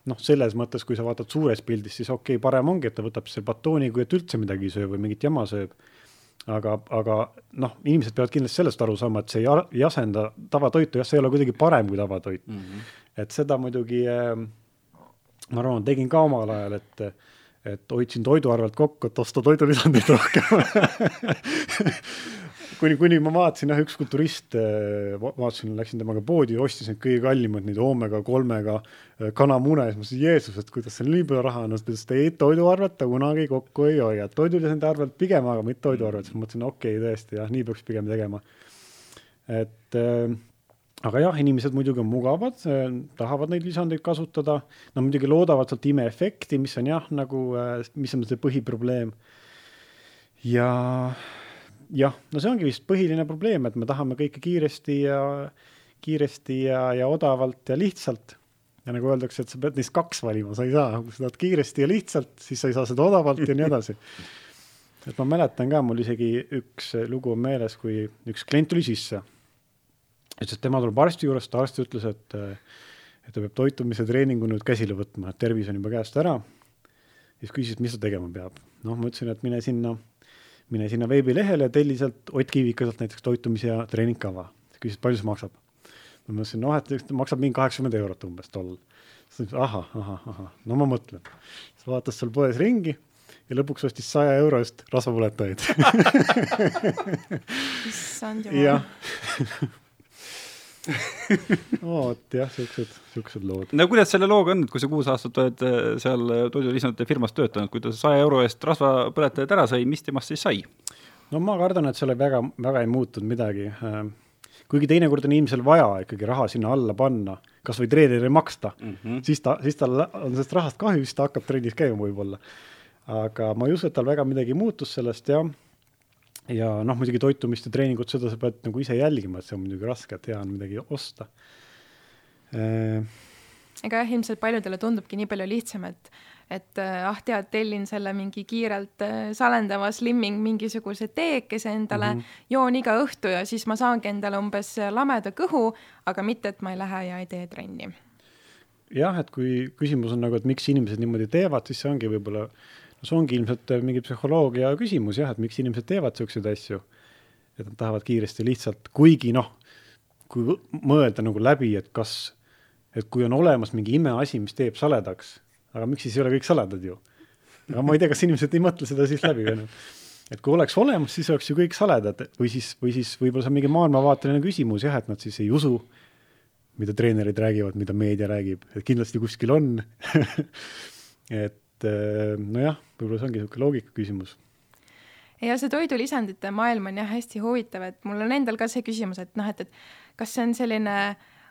Noh, selles mõttes, kui sa vaatad suures pildis, siis okei okay,, parem ongi, et ta võtab selle batooni, kui et üldse midagi ei söö või mingit jama sööb. aga, aga noh, inimesed peavad kindlasti sellest aru saama, et see ei, asenda tavatoitu, jah, see ei ole kuidagi parem kui tavatoit mm. -hmm. et seda muidugi äh, ma arvan, tegin ka omal ajal, et et hoidsin toidu arvelt kokku, et osta toidulisandeid rohkem kuni, kuni ma vaatasin jah, ükskord turist, äh, vaatasin, läksin temaga poodi ostis neid kõige kallimaid, neid oomega kolmega äh, kanamune siis ma mõtlesin, Jeesus, et kuidas seal nii palju raha on, ta ütles, et ei, toidu arvelt ta kunagi kokku ei hoia, toidulisande arvelt pigem, aga mitte toidu arvelt, siis ma mõtlesin, okei okay,, tõesti jah, nii peaks pigem tegema. et äh, aga jah, inimesed muidugi on mugavad äh,, tahavad neid lisandeid kasutada, no muidugi loodavad sealt imeefekti, mis on jah, nagu mis on see põhiprobleem. ja jah, no see ongi vist põhiline probleem, et me tahame kõike kiiresti ja, kiiresti ja, ja odavalt ja lihtsalt. ja nagu öeldakse, et sa pead neist kaks valima, sa ei saa, kui sa tahad kiiresti ja lihtsalt, siis sa ei saa seda odavalt ja nii edasi. et ma mäletan ka, mul isegi üks lugu on meeles, kui üks klient tuli sisse. ütles, et tema tuleb arsti juurest, arst ütles, et, et ta peab toitumise treeningu nüüd käsile võtma, et tervis on juba käest ära. siis küsis, mis ta tegema peab. noh, ma ütlesin, et mine sinna mine sinna veebilehele ja telli sealt Ott Kiivikaselt näiteks toitumis- ja treeningkava. küsis, palju see maksab. ma mõtlesin, noh, et maksab mingi kaheksakümmend eurot umbes tollal. siis ta ütles ahah, ahah, ahah, no ma mõtlen. siis vaatas seal poes ringi ja lõpuks ostis saja euro eest rasvapõletajaid issand jumal. jah vot jah, siuksed, siuksed lood. no kuidas selle looga on, et kui sa kuus aastat oled äh, seal toidulisandite firmas töötanud, kui ta saja euro eest rasvapõletajad ära sai, mis temast siis sai? no ma kardan, et seal väga, väga ei muutunud midagi. Äh, kuigi teinekord on inimesel vaja ikkagi raha sinna alla panna, kas või treenerile maksta mm, -hmm. siis ta, siis tal on sellest rahast kahju, siis ta hakkab trennis käima võib-olla. aga ma ei usu, et tal väga midagi muutus sellest, jah ja noh, muidugi toitumist ja treeningut, seda sa pead nagu ise jälgima, et see on muidugi raske, et hea on midagi osta äh.... ega jah, ilmselt paljudele tundubki nii palju lihtsam, et, et äh, ah tead, tellin selle mingi kiirelt äh, salendava slimming mingisuguse teekese endale mm, -hmm. joon iga õhtu ja siis ma saangi endale umbes lameda kõhu, aga mitte, et ma ei lähe ja ei tee trenni. jah, et kui küsimus on nagu, et miks inimesed niimoodi teevad, siis see ongi võib-olla no see ongi ilmselt äh, mingi psühholoogia küsimus jah, et miks inimesed teevad siukseid asju. et nad tahavad kiiresti lihtsalt, kuigi noh, kui mõelda nagu läbi, et kas, et kui on olemas mingi imeasi, mis teeb saledaks, aga miks siis ei ole kõik saledad ju? aga ma ei tea, kas inimesed ei mõtle seda siis läbi või noh et kui oleks olemas, siis oleks ju kõik saledad või siis, või siis võib-olla see on mingi maailmavaateline küsimus jah, et nad siis ei usu, mida treenerid räägivad, mida meedia räägib, et kindlasti kuskil on et et eh, nojah, võib-olla see ongi niisugune loogika küsimus. Ja see toidulisandite maailm on jah hästi huvitav, et mul on endal ka see küsimus, et noh, et, et kas see on selline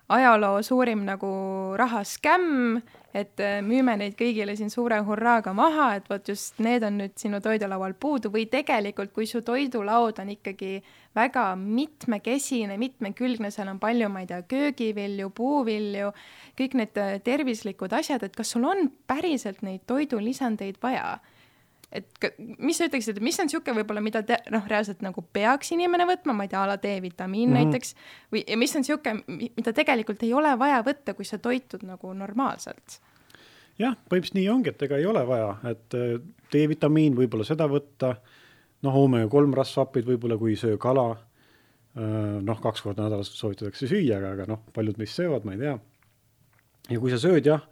ajaloo suurim nagu rahaskämm, et äh, müüme neid kõigile siin suure hurraaga maha, et vot just need on nüüd sinu toidulaual puudu või tegelikult, kui su toidulaud on ikkagi väga mitmekesine, mitmekülgne, seal on palju, ma ei tea, köögivilju, puuvilju, kõik need äh, tervislikud asjad, et kas sul on päriselt neid toidulisandeid vaja et mis sa ütleksid, et mis on niisugune võib-olla, mida te, noh, reaalselt nagu peaks inimene võtma, ma ei tea, a la D-vitamiin mm -hmm. näiteks, või, ja mis on niisugune, mida tegelikult ei ole vaja võtta, kui sa toitud nagu normaalselt? jah, põhimõtteliselt nii ongi, et ega ei ole vaja, et äh, D-vitamiin võib-olla seda võtta, noh, oomega kolm rasvhapid võib-olla, kui ei söö kala, äh, noh, kaks korda nädalas soovitatakse süüa, aga, aga noh, paljud meist söövad, ma ei tea. ja kui sa sööd jah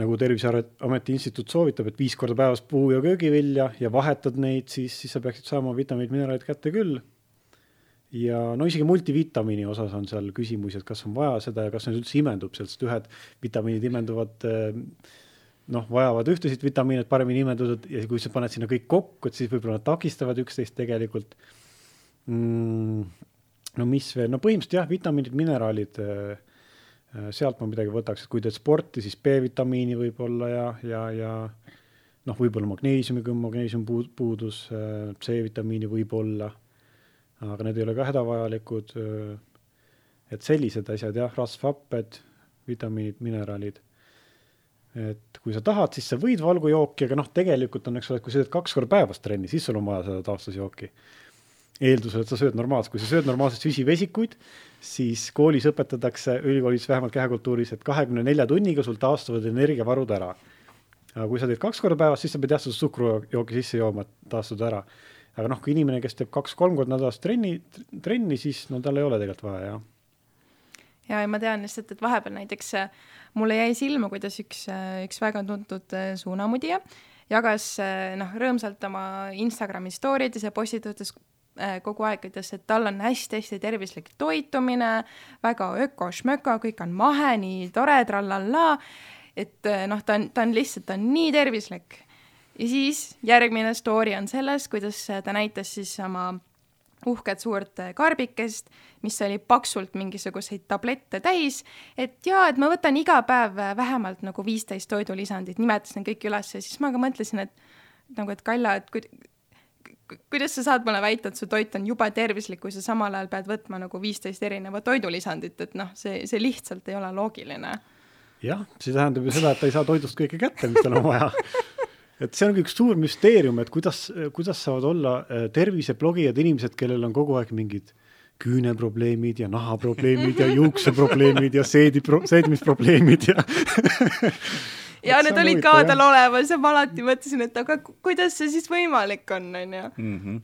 nagu Terviseameti Instituut soovitab, et viis korda päevas puu- ja köögivilja ja vahetad neid, siis, siis sa peaksid saama vitamiinid, mineraalid kätte küll. ja no isegi multivitamiini osas on seal küsimusi, et kas on vaja seda ja kas need üldse imendub, sest ühed vitamiinid imenduvad eh, noh, vajavad ühtesid vitamiine, et paremini imenduda ja kui sa paned sinna kõik kokku, et siis võib-olla nad takistavad üksteist tegelikult mm,. no mis veel, no põhimõtteliselt jah, vitamiinid, mineraalid Äh, sealt ma midagi võtaks, et kui teed sporti, siis B-vitamiini võib-olla ja, ja, ja noh, võib-olla magneesiumiga on magneesium puud-, puudus, C-vitamiini võib-olla, aga need ei ole ka hädavajalikud. et sellised asjad jah, rasvhapped, vitamiinid, mineraalid. et kui sa tahad, siis sa võid valgujooki, aga noh, tegelikult on, eks ole, et kui sa teed kaks korda päevas trenni, siis sul on vaja seda taastusjooki eeldusel, et sa sööd normaalselt, kui sa sööd normaalselt süsivesikuid, siis koolis õpetatakse, ülikoolis vähemalt kehakultuuris, et kahekümne nelja tunniga sul taastuvad energiavarud ära. aga kui sa teed kaks korda päevas, siis sa pead jah, seda suhkrujooki sisse jooma, et taastuda ära. aga noh, kui inimene, kes teeb kaks-kolm korda nädalas trenni, trenni, siis no tal ei ole tegelikult vaja, jah ja, ja ma tean lihtsalt, et vahepeal näiteks äh, mulle jäi silma, kuidas üks, äh, üks väga tuntud äh, suunamudija jagas noh, rõõmsalt oma Instagrami story des ja postitutes Äh, kogu aeg ütles, et tal on hästi-hästi tervislik toitumine, väga öko-šmöko, kõik on mahe, nii tore, trallallaa, et äh, noh, ta on, ta on lihtsalt, ta on nii tervislik. ja siis järgmine story on sellest, kuidas ta näitas siis oma uhket suurt karbikest, mis oli paksult mingisuguseid tablette täis, et jaa, et ma võtan iga päev vähemalt nagu viisteist toidulisandit, nimetasin kõik üles ja siis ma ka mõtlesin, et nagu, et Kalla, et kui kuidas sa saad mulle väita, et su toit on jube tervislik, kui sa samal ajal pead võtma nagu viisteist erinevat toidulisandit, et noh, see, see lihtsalt ei ole loogiline. jah, see tähendab ju seda, et ta ei saa toidust kõike kätte, mis tal on vaja et see ongi üks suur müsteerium, et kuidas, kuidas saavad olla äh, terviseblogijad inimesed, kellel on kogu aeg mingid küüneprobleemid ja nahaprobleemid ja juukseprobleemid ja seedi, seedimisprobleemid ja ja need olid ka tal olemas ja ma alati mõtlesin, et aga kuidas see siis võimalik on, onju mhm.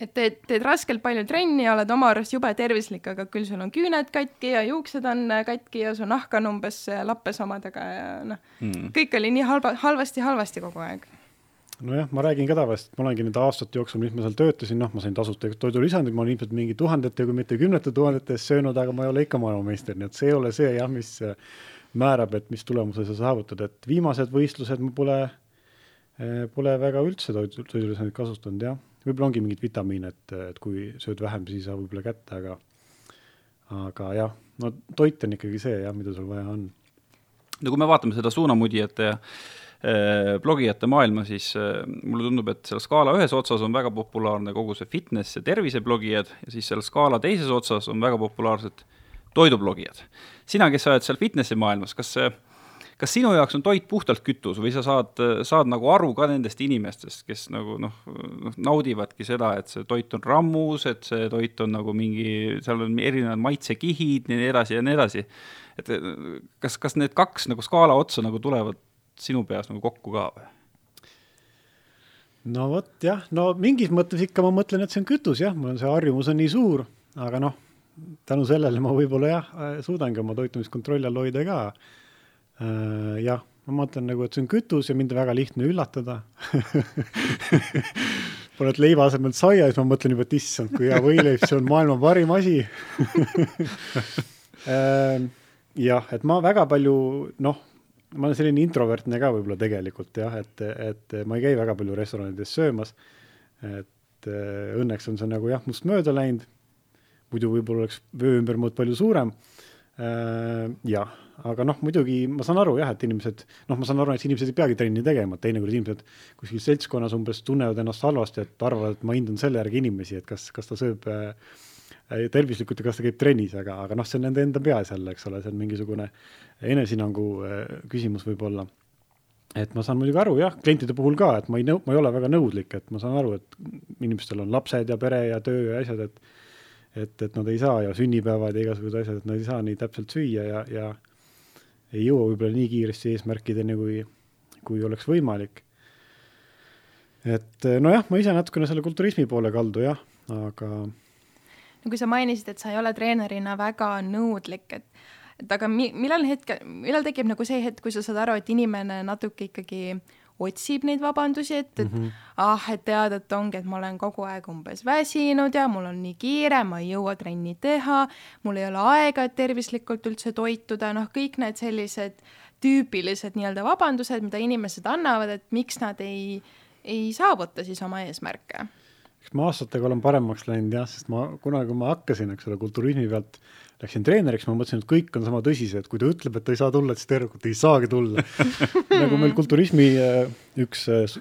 et teed, teed raskelt palju trenni ja oled oma arust jube tervislik, aga küll sul on küüned katki ja juuksed on katki ja su nahk on umbes lappes omadega ja noh mm., kõik oli nii halba, halvasti-halvasti kogu aeg nojah, ma räägin ka tavaliselt, ma olengi nende aastate jooksul, mis ma seal töötasin, noh, ma sain tasuta toidulisandit, ma olen ilmselt mingi tuhandete, kui mitte kümnete tuhandete eest söönud, aga ma ei ole ikka maailmameister, nii et see ei ole see jah, mis määrab, et mis tulemuse sa saavutad, et viimased võistlused ma pole, eh, pole väga üldse toidu, toidulisandit kasutanud, jah. võib-olla ongi mingeid vitamiine, et, et kui sööd vähem, siis ei saa võib-olla kätte, aga aga jah, no toit on ikkagi see jah, mida sul vaja on. no kui me vaatame seda suunamudijate ja eh, blogijate maailma, siis eh, mulle tundub, et seal skaala ühes otsas on väga populaarne kogu see fitness ja terviseblogijad ja siis seal skaala teises otsas on väga populaarsed toidublogijad. sina, kes sa oled seal fitnessi maailmas, kas see kas sinu jaoks on toit puhtalt kütus või sa saad, saad nagu aru ka nendest inimestest, kes nagu noh, noh, naudivadki seda, et see toit on rammus, et see toit on nagu mingi, seal on erinevad maitsekihid ja nii edasi ja nii edasi. et kas, kas need kaks nagu skaala otsa nagu tulevad sinu peas nagu kokku ka või? no vot jah, no mingis mõttes ikka ma mõtlen, et see on kütus jah, mul on see harjumus on nii suur, aga noh tänu sellele ma võib-olla jah, suudangi oma toitumist kontrolli all hoida ka. Äh, jah, ma mõtlen nagu, et see on kütus ja mind on väga lihtne üllatada. Paned leiva asemel saia, siis ma mõtlen juba, et issand, kui hea võileib, see on maailma parim asi. Äh, jah, et ma väga palju noh, ma olen selline introvertne ka võib-olla tegelikult jah, et, et ma ei käi väga palju restoranides söömas. et äh, õnneks on see nagu jah, must mööda läinud muidu võib-olla oleks vöö ümbermõõt palju suurem. Äh, jah, aga noh, muidugi ma saan aru jah, et inimesed, noh, ma saan aru, et inimesed ei peagi trenni tegema, et teinekord inimesed kuskil seltskonnas umbes tunnevad ennast halvasti, et arvavad, et ma hindan selle järgi inimesi, et kas, kas ta sööb äh, tervislikult ja kas ta käib trennis, aga, aga noh, see on nende enda peas jälle, eks ole, see on mingisugune enesehinnangu äh, küsimus võib-olla et ma saan muidugi aru jah, klientide puhul ka, et ma ei nõu-, ma ei ole väga nõudlik, et ma saan aru, et inimestel on lapsed ja pere ja töö ja asjad, et et, et nad ei saa ja sünnipäevad ja igasugused asjad, et nad ei saa nii täpselt süüa ja, ja ei jõua võib-olla nii kiiresti eesmärkideni, kui, kui oleks võimalik. et nojah, ma ise natukene selle kulturismi poole kaldu jah, aga no kui sa mainisid, et sa ei ole treenerina väga nõudlik, et et aga mi-, millal hetkel, millal tekib nagu see hetk, kui sa saad aru, et inimene natuke ikkagi otsib neid vabandusi, et, et mm -hmm. ah, et tead, et ongi, et ma olen kogu aeg umbes väsinud ja mul on nii kiire, ma ei jõua trenni teha, mul ei ole aega, et tervislikult üldse toituda, noh, kõik need sellised tüüpilised nii-öelda vabandused, mida inimesed annavad, et miks nad ei, ei saavuta siis oma eesmärke eks ma aastatega olen paremaks läinud jah, sest ma kunagi, kui ma hakkasin, eks ole, kulturismi pealt läksin treeneriks, ma mõtlesin, et kõik on sama tõsised, kui ta ütleb, et ta ei saa tulla, siis tegelikult ei saagi tulla. Nagu meil kulturismi äh, üks äh,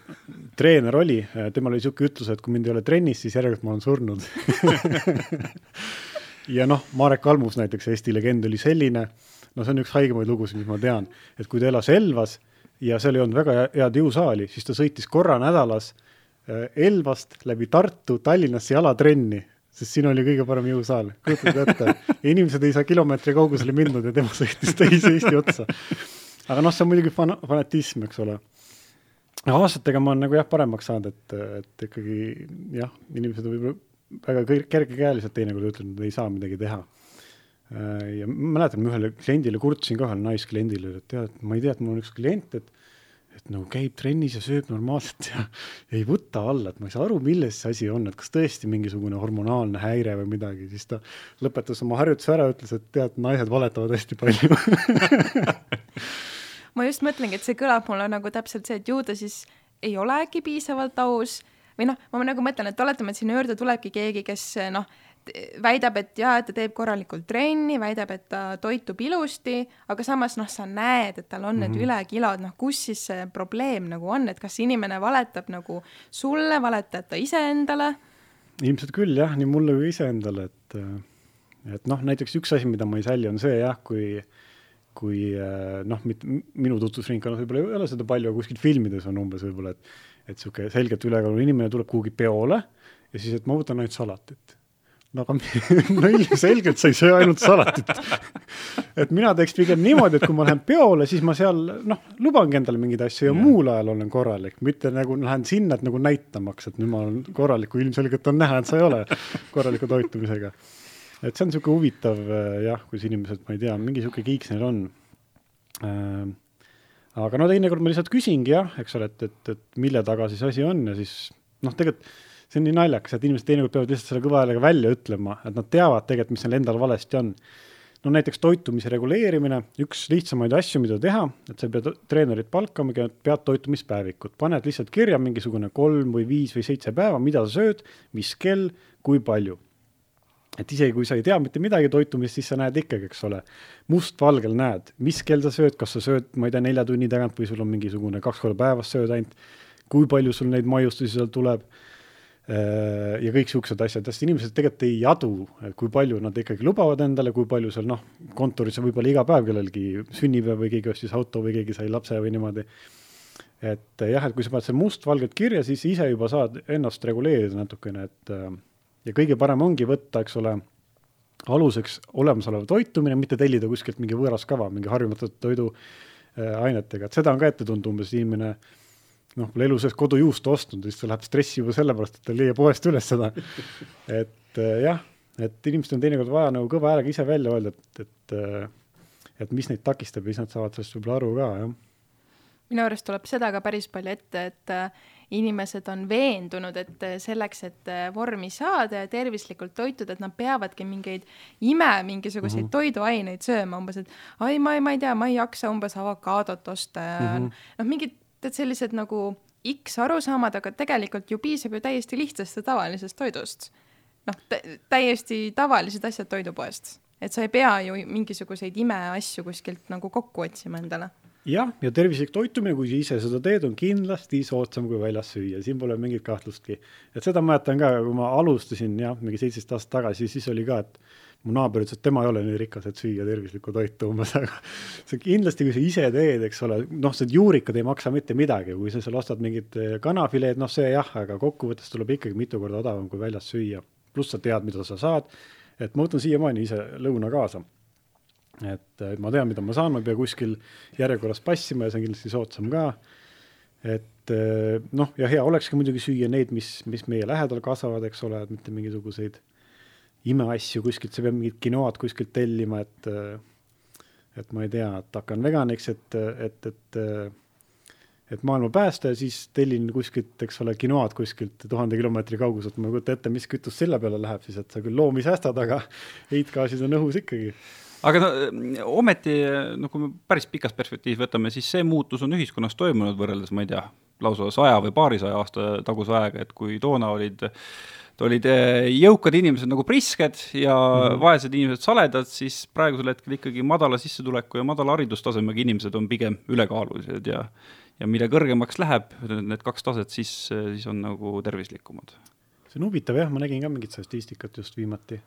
treener oli, äh, temal oli niisugune ütlus, et kui mind ei ole trennis, siis järelikult ma olen surnud. Ja noh, Marek Almus näiteks, Eesti legend oli selline, no see on üks haigemaid lugusid, mis ma tean, et kui ta elas Elvas ja seal ei olnud väga head jõusaali, siis ta sõitis korra nädalas Elvast läbi Tartu Tallinnasse jalatrenni, sest siin oli kõige parem jõusaal, kujutate ette. inimesed ei saa kilomeetri kaugusele mindud ja tema sõitis teise Eesti otsa. aga noh, see on muidugi fan-, fanatism, eks ole. aastatega ma olen nagu jah, paremaks saanud, et, et ikkagi jah, inimesed võib-olla väga kergekäeliselt teinekord ütlenud, et ei saa midagi teha Äh, ja ma mäletan, ma ühele kliendile kurtsin ka, ühele naiskliendile, et tead, ma ei tea, et mul on üks klient, et et nagu käib trennis ja sööb normaalselt ja, ei võta alla, et ma ei saa aru, milles see asi on, et kas tõesti mingisugune hormonaalne häire või midagi, siis ta lõpetas oma harjutuse ära, ütles, et tead, naised valetavad hästi palju. Ma just mõtlengi, et see kõlab mulle nagu täpselt see, et ju ta siis ei ole äkki piisavalt aus või noh, ma nagu mõtlen, et oletame, et sinna juurde tulebki keegi, kes noh, väidab, et jaa, et ta teeb korralikult trenni, väidab, et ta toitub ilusti, aga samas noh, sa näed, et tal on mm -hmm. need ülekilod, noh, kus siis see probleem nagu on, et kas inimene valetab nagu sulle, valetab ta iseendale? ilmselt küll jah, nii mulle kui iseendale, et et noh, näiteks üks asi, mida ma ei sälli, on see jah, kui kui noh, minu tutvusringkonnas võib-olla ei ole seda palju, aga kuskil filmides on umbes võib-olla, et et niisugune selgelt ülekaalul inimene tuleb kuhugi peole ja siis, et ma võtan ainult salatit no aga no ilmselgelt sa ei söö ainult salatit. et mina teeks pigem niimoodi, et kui ma lähen peole, siis ma seal noh, lubangi endale mingeid asju ja, ja muul ajal olen korralik, mitte nagu lähen sinna, et nagu näitamaks, et nüüd ma olen korralik, kui ilmselgelt on näha, et sa ei ole korraliku toitumisega. et see on niisugune huvitav jah, kus inimesed, ma ei tea, mingi niisugune kiiks neil on äh, aga no teinekord ma lihtsalt küsingi jah, eks ole, et, et, et mille taga siis asi on ja siis noh, tegelikult see on nii naljakas, et inimesed teinekord peavad lihtsalt selle kõva häälega välja ütlema, et nad teavad tegelikult, mis neil endal valesti on. no näiteks toitumise reguleerimine, üks lihtsamaid asju, mida teha, et sa ei pea treenerit palkamagi, pead toitumispäevikut, paned lihtsalt kirja mingisugune kolm või viis või seitse päeva, mida sa sööd, mis kell, kui palju. Et isegi kui sa ei tea mitte midagi toitumist, siis sa näed ikkagi, eks ole, mustvalgel näed, mis kell sa sööd, kas sa sööd, ma ei tea, nelja tunni tagant või sul on mingisugune kaks korda päevas sööd ainult, kui palju sul neid maiustusi seal tuleb ja kõik siuksed asjad, sest inimesed tegelikult ei adu, et kui palju nad ikkagi lubavad endale, kui palju seal noh, kontoris on võib-olla iga päev kellelgi sünnipäev või keegi ostis auto või keegi sai lapse või niimoodi. et äh, jah, et kui sa paned selle mustvalgelt kirja, siis ise juba saad ennast reguleerida natukene, et äh, ja kõige parem ongi võtta, eks ole, aluseks olemasolev toitumine, mitte tellida kuskilt mingi võõras kava, mingi harjumatu toiduainetega, et seda on ka ette tulnud umbes inimene äh, noh, pole elu sees kodujuustu ostnud, siis ta läheb stressi juba sellepärast, et ta ei leia poest üles seda. et äh, jah, et inimestel on teinekord vaja nagu kõva häälega ise välja öelda, et, et äh, et mis neid takistab ja siis nad saavad sellest võib-olla aru ka, jah. minu arust tuleb seda ka päris palju ette, et äh, inimesed on veendunud, et selleks, et vormi saada ja tervislikult toituda, et nad peavadki mingeid ime mingisuguseid mm -hmm. toiduaineid sööma, umbes, et ai, ma ei, ma ei tea, ma ei jaksa umbes avokaadot osta ja mm -hmm. noh, mingid et sellised nagu X arusaamad, aga tegelikult ju piisab ju täiesti lihtsast ja tavalisest toidust. noh, täiesti tavalised asjad toidupoest, et sa ei pea ju mingisuguseid imeasju kuskilt nagu kokku otsima endale jah, ja tervislik toitumine, kui sa ise seda teed, on kindlasti soodsam kui väljas süüa, siin pole mingit kahtlustki. et seda mäletan ka, kui ma alustasin jah, mingi seitseteist aastat tagasi, siis oli ka, et mu naaber ütles, et tema ei ole nii rikas, et süüa tervislikku toitu umbes, aga see kindlasti, kui sa ise teed, eks ole, noh, see juurikad ei maksa mitte midagi, kui sa seal ostad mingit eh, kanafileed, noh, see jah, aga kokkuvõttes tuleb ikkagi mitu korda odavam kui väljas süüa. pluss sa tead, mida sa saad. et ma võtan siiamaani ise lõuna kaasa. et ma tean, mida ma saan, ma ei pea kuskil järjekorras passima ja see on kindlasti soodsam ka. et eh, noh, ja hea olekski muidugi süüa neid, mis, mis meie lähedal kasvavad, eks ole, mitte mingisuguseid imeasju kuskilt, sa pead mingit kinoad kuskilt tellima, et et ma ei tea, et hakkan veganiks, et, et, et et maailma päästa ja siis tellin kuskilt, eks ole, kinoad kuskilt tuhande kilomeetri kauguselt, ma ei kujuta ette, mis kütus selle peale läheb siis, et sa küll loomi säästad, aga heitgaasid on õhus ikkagi. Aga no ometi, no kui me päris pikas perspektiivis võtame, siis see muutus on ühiskonnas toimunud võrreldes, ma ei tea, lausa saja või paarisaja aasta taguse ajaga, et kui toona olid olid eh, jõukad inimesed nagu prisked ja mm -hmm. vaesed inimesed saledad, siis praegusel hetkel ikkagi madala sissetuleku ja madala haridustasemega inimesed on pigem ülekaalulised ja ja mida kõrgemaks läheb need kaks taset, siis, siis on nagu tervislikumad. see on huvitav jah, ma nägin ka mingit statistikat just viimati.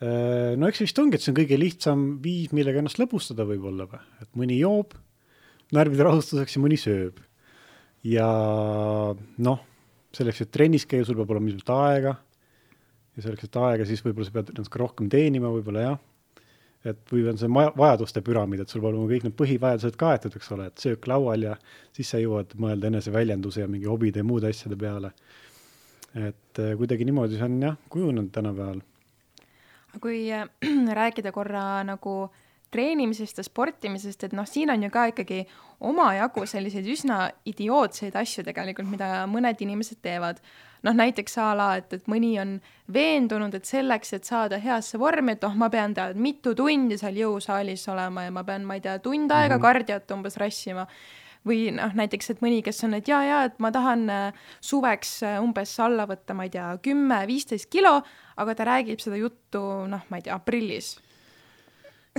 Äh, no eks vist ongi, et see on kõige lihtsam viis, millega ennast lõbustada võib-olla või, et mõni joob närvide rahustuseks ja mõni sööb. ja noh selleks, et trennis käia, sul peab olema ilmselt aega. ja selleks, et aega, siis võib-olla sa pead ka rohkem teenima, võib-olla jah. et või on see maja, vajaduste püramiid, et sul peavad olema kõik need põhivajadused kaetud, eks ole, et söök laual ja siis sa jõuad mõelda eneseväljenduse ja mingi hobide ja muude asjade peale. et äh, kuidagi niimoodi see on jah, kujunenud tänapäeval. kui äh, rääkida korra nagu äh, treenimisest ja sportimisest, et noh, siin on ju ka ikkagi omajagu selliseid üsna idiootseid asju tegelikult, mida mõned inimesed teevad. noh, näiteks a la, et, et mõni on veendunud, et selleks, et saada heasse vormi, et noh, ma pean tead mitu tundi seal jõusaalis olema ja ma pean, ma ei tea, tund aega mm -hmm. kardiot umbes rassima või noh, näiteks, et mõni, kes on, et jaa, jaa, et ma tahan äh, suveks äh, umbes alla võtta, ma ei tea, kümme, viisteist kilo, aga ta räägib seda juttu, noh, ma ei tea, aprillis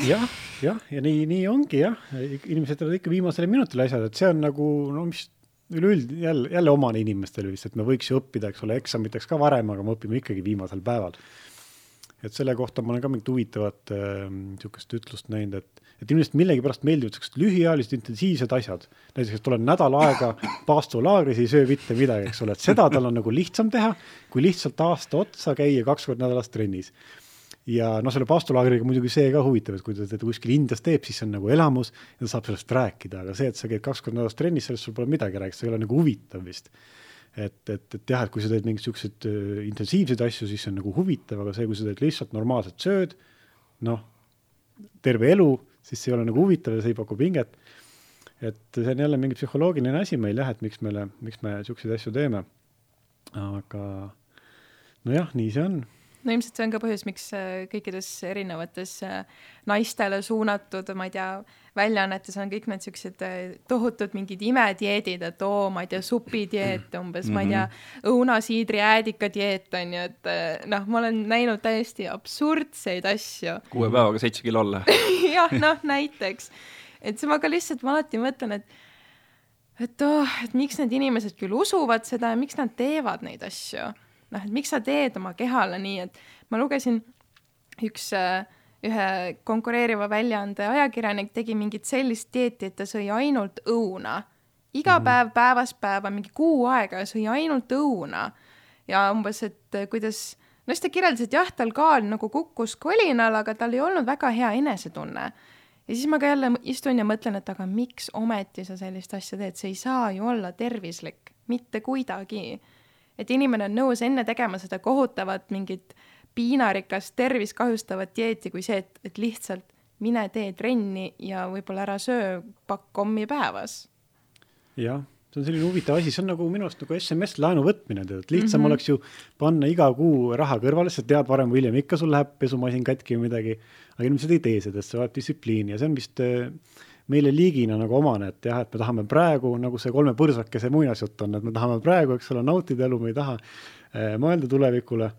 jah, jah, ja nii, nii ongi jah, inimesed teevad ikka viimasele minutile asjad, et see on nagu no mis üleüld jälle, jälle omane inimestele vist, et me võiks ju õppida, eks ole, eksamiteks ka varem, aga me õpime ikkagi viimasel päeval. et selle kohta ma olen ka mingit huvitavat niisugust äh, ütlust näinud, et, et inimesed millegipärast meeldivad niisugused lühiajalised intensiivsed asjad. näiteks, et olen nädal aega paastulaagris, ei söö mitte midagi, eks ole, et seda tal on nagu lihtsam teha, kui lihtsalt aasta otsa käia kaks korda nädalas trennis ja noh, selle paastulaagriga muidugi see ka huvitav, et kui ta teda kuskil Indias teeb, siis see on nagu elamus ja ta saab sellest rääkida, aga see, et sa käid kaks korda nädalas trennis, sellest sul pole midagi rääkida, see ei ole nagu huvitav vist. et, et, et jah, et kui sa teed mingeid siukseid uh, intensiivseid asju, siis see on nagu huvitav, aga see, kui sa teed lihtsalt normaalset sööd, noh, terve elu, siis see ei ole nagu huvitav ja see ei paku pinget. et see on jälle mingi psühholoogiline asi meil jah, et miks meile, miks me siukseid asju teeme. aga nojah, nii see on no ilmselt see on ka põhjus, miks äh, kõikides erinevates äh, naistele suunatud, ma ei tea, väljaannetes on kõik need siuksed äh, tohutud mingid imedieedid, et oo, ma ei tea, supidieet umbes mm, -hmm. ma ei tea, mhm. õunasiidri äädika dieet on ju, et noh, ma olen näinud täiesti absurdseid asju. kuue päevaga seitse kilo alla jah, noh näiteks, et siis ma ka lihtsalt, ma alati mõtlen, et et oh, et miks need inimesed küll usuvad seda ja miks nad teevad neid asju noh, et miks sa teed oma kehale nii, et ma lugesin üks äh, ühe konkureeriva väljaande ajakirjanik tegi mingit sellist dieeti, et ta sõi ainult õuna. iga -hmm. päev päevast päeva, mingi kuu aega sõi ainult õuna. ja umbes, et äh, kuidas, no siis ta kirjeldas, et jah, tal kaal nagu kukkus kolinal, aga tal ei olnud väga hea enesetunne. ja siis ma ka jälle istun ja mõtlen, et aga miks ometi sa sellist asja teed, see ei saa ju olla tervislik, mitte kuidagi et inimene on nõus enne tegema seda kohutavat mingit piinarikast tervist kahjustavat dieeti kui see, et, et lihtsalt mine tee trenni ja võib-olla ära söö pakk kommi päevas. jah, see on selline huvitav asi, see on nagu minu arust nagu SMS laenu võtmine, tead, et lihtsam mm -hmm. oleks ju panna iga kuu raha kõrvale, sa tead varem või hiljem ikka sul läheb pesumasin katki või midagi, aga inimesed ei tee seda, sest see vajab distsipliini ja see on vist äh, meile liigina nagu omane, et jah, et me tahame praegu nagu see kolme põrsakese muinasjutt on, et me tahame praegu, eks ole, nautida elu, me ei taha äh, mõelda tulevikule.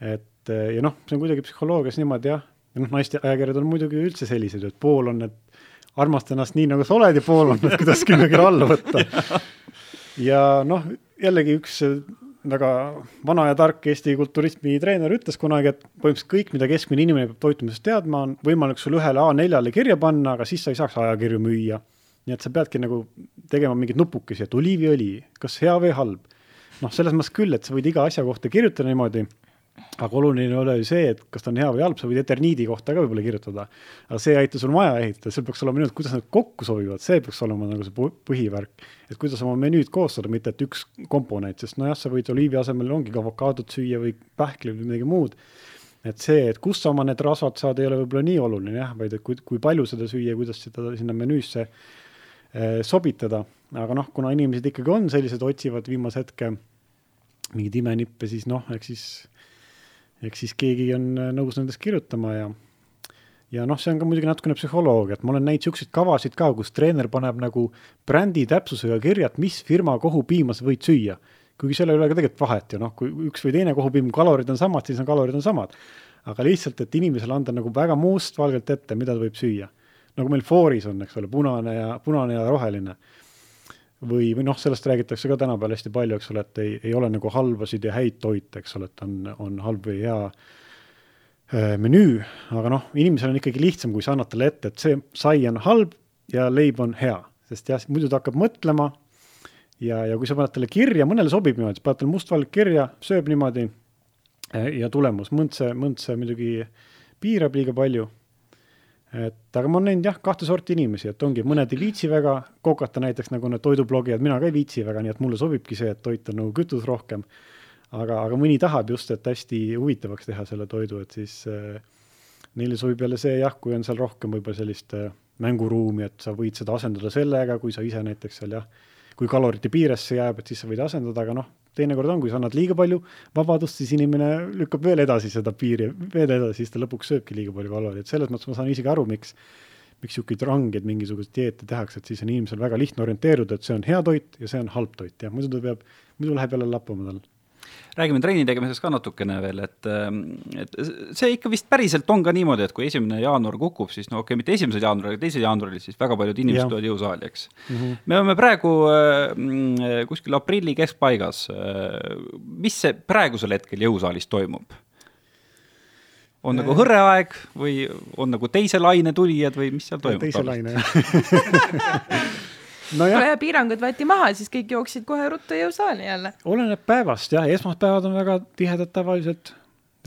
et äh, ja noh, see on kuidagi psühholoogias niimoodi jah, ja noh, naiste ajakirjad on muidugi üldse sellised, et pool on, et armasta ennast nii, nagu sa oled ja pool on, et kuidas kellelegi alla võtta. ja noh, jällegi üks väga vana ja tark Eesti kulturismi treener ütles kunagi, et põhimõtteliselt kõik, mida keskmine inimene peab toitumisest teadma, on võimalik sul ühele A4-le kirja panna, aga siis sa ei saaks ajakirju müüa. nii et sa peadki nagu tegema mingeid nupukesi, et oliiviõli, kas hea või halb. noh, selles mõttes küll, et sa võid iga asja kohta kirjutada niimoodi aga oluline ei ole ju see, et kas ta on hea või halb, sa võid Eterniidi kohta ka võib-olla kirjutada. aga see ei aita sul maja ehitada, seal peaks olema nüüd, kuidas nad kokku sobivad, see peaks olema nagu see põhivärk. et kuidas oma menüüd koostada, mitte et üks komponent, sest nojah, sa võid oliivi asemel ongi ka avokaadot süüa või pähkli või midagi muud. et see, et kust sa oma need rasvad saad, ei ole võib-olla nii oluline jah, vaid et kui, kui palju seda süüa, kuidas seda sinna menüüsse eh, sobitada. aga noh, kuna inimesed ikkagi on sellised, otsivad viimase hetke mingeid imenippe, siis noh, eks siis eks siis keegi on äh, nõus nendest kirjutama ja, ja noh, see on ka muidugi natukene psühholoogia, et ma olen näinud niisuguseid kavasid ka, kus treener paneb nagu brändi täpsusega kirja, et mis firma kohupiima sa võid süüa. kuigi selle ole ka tegelikult vahet ju noh, kui üks või teine kohupiim, kalorid on samad, siis on kalorid on samad. aga lihtsalt, et inimesele anda nagu väga mustvalgelt ette, mida ta võib süüa. nagu meil fooris on, eks ole, punane ja, punane ja roheline või, või noh, sellest räägitakse ka tänapäeval hästi palju, eks ole, et ei, ei ole nagu halbasid ja häid toite, eks ole, et on, on halb või hea Äh, menüü, aga noh, inimesel on ikkagi lihtsam, kui sa annad talle ette, et see sai on halb ja leib on hea, sest jah, muidu ta hakkab mõtlema ja, ja kui sa paned talle kirja, mõnele sobib niimoodi, paned talle mustvalge kirja, sööb niimoodi äh, ja tulemus, mõnd see, mõnd see muidugi piirab liiga palju. Et aga ma olen näinud jah, kahte sorti inimesi, et ongi, mõned ei viitsi väga kokata näiteks nagu need toidublogijad, mina ka ei viitsi väga, nii et mulle sobibki see, et toit on nagu kütus rohkem. Aga, aga mõni tahab just, et hästi huvitavaks teha selle toidu, et siis äh, neile sobib jälle see jah, kui on seal rohkem võib-olla sellist äh, mänguruumi, et sa võid seda asendada sellega, kui sa ise näiteks seal jah, kui kalorite piiresse jääb, et siis sa võid asendada, aga noh, teinekord on, kui sa annad liiga palju vabadust, siis inimene lükkab veel edasi seda piiri, veel edasi, siis ta lõpuks sööbki liiga palju kaloreid, et selles mõttes ma saan isegi aru, miks miks niisuguseid rangeid mingisuguseid dieete tehakse, et siis on inimesel väga lihtne orienteeruda, et see on hea toit ja see on halb toit. Ja muidu ta peab, muidu läheb jälle lappama tal räägime trenni tegemisest ka natukene veel, et, ähm, et see ikka vist päriselt on ka niimoodi, et kui esimene jaanuar kukub, siis no okei okay,, mitte esimesel jaanuaril, aga teisel jaanuaril, siis väga paljud inimesed tulevad jõusaali, eks mm. -hmm. me oleme praegu äh, kuskil aprilli keskpaigas äh,. mis see praegusel hetkel jõusaalis toimub? on nagu äh. hõreaeg või on nagu teise laine tulijad või mis seal toimub? teise laine, jah no piirangud võeti maha, siis kõik jooksid kohe ruttu jõusaali jälle. oleneb päevast jah, esmaspäevad on väga tihedad tavaliselt,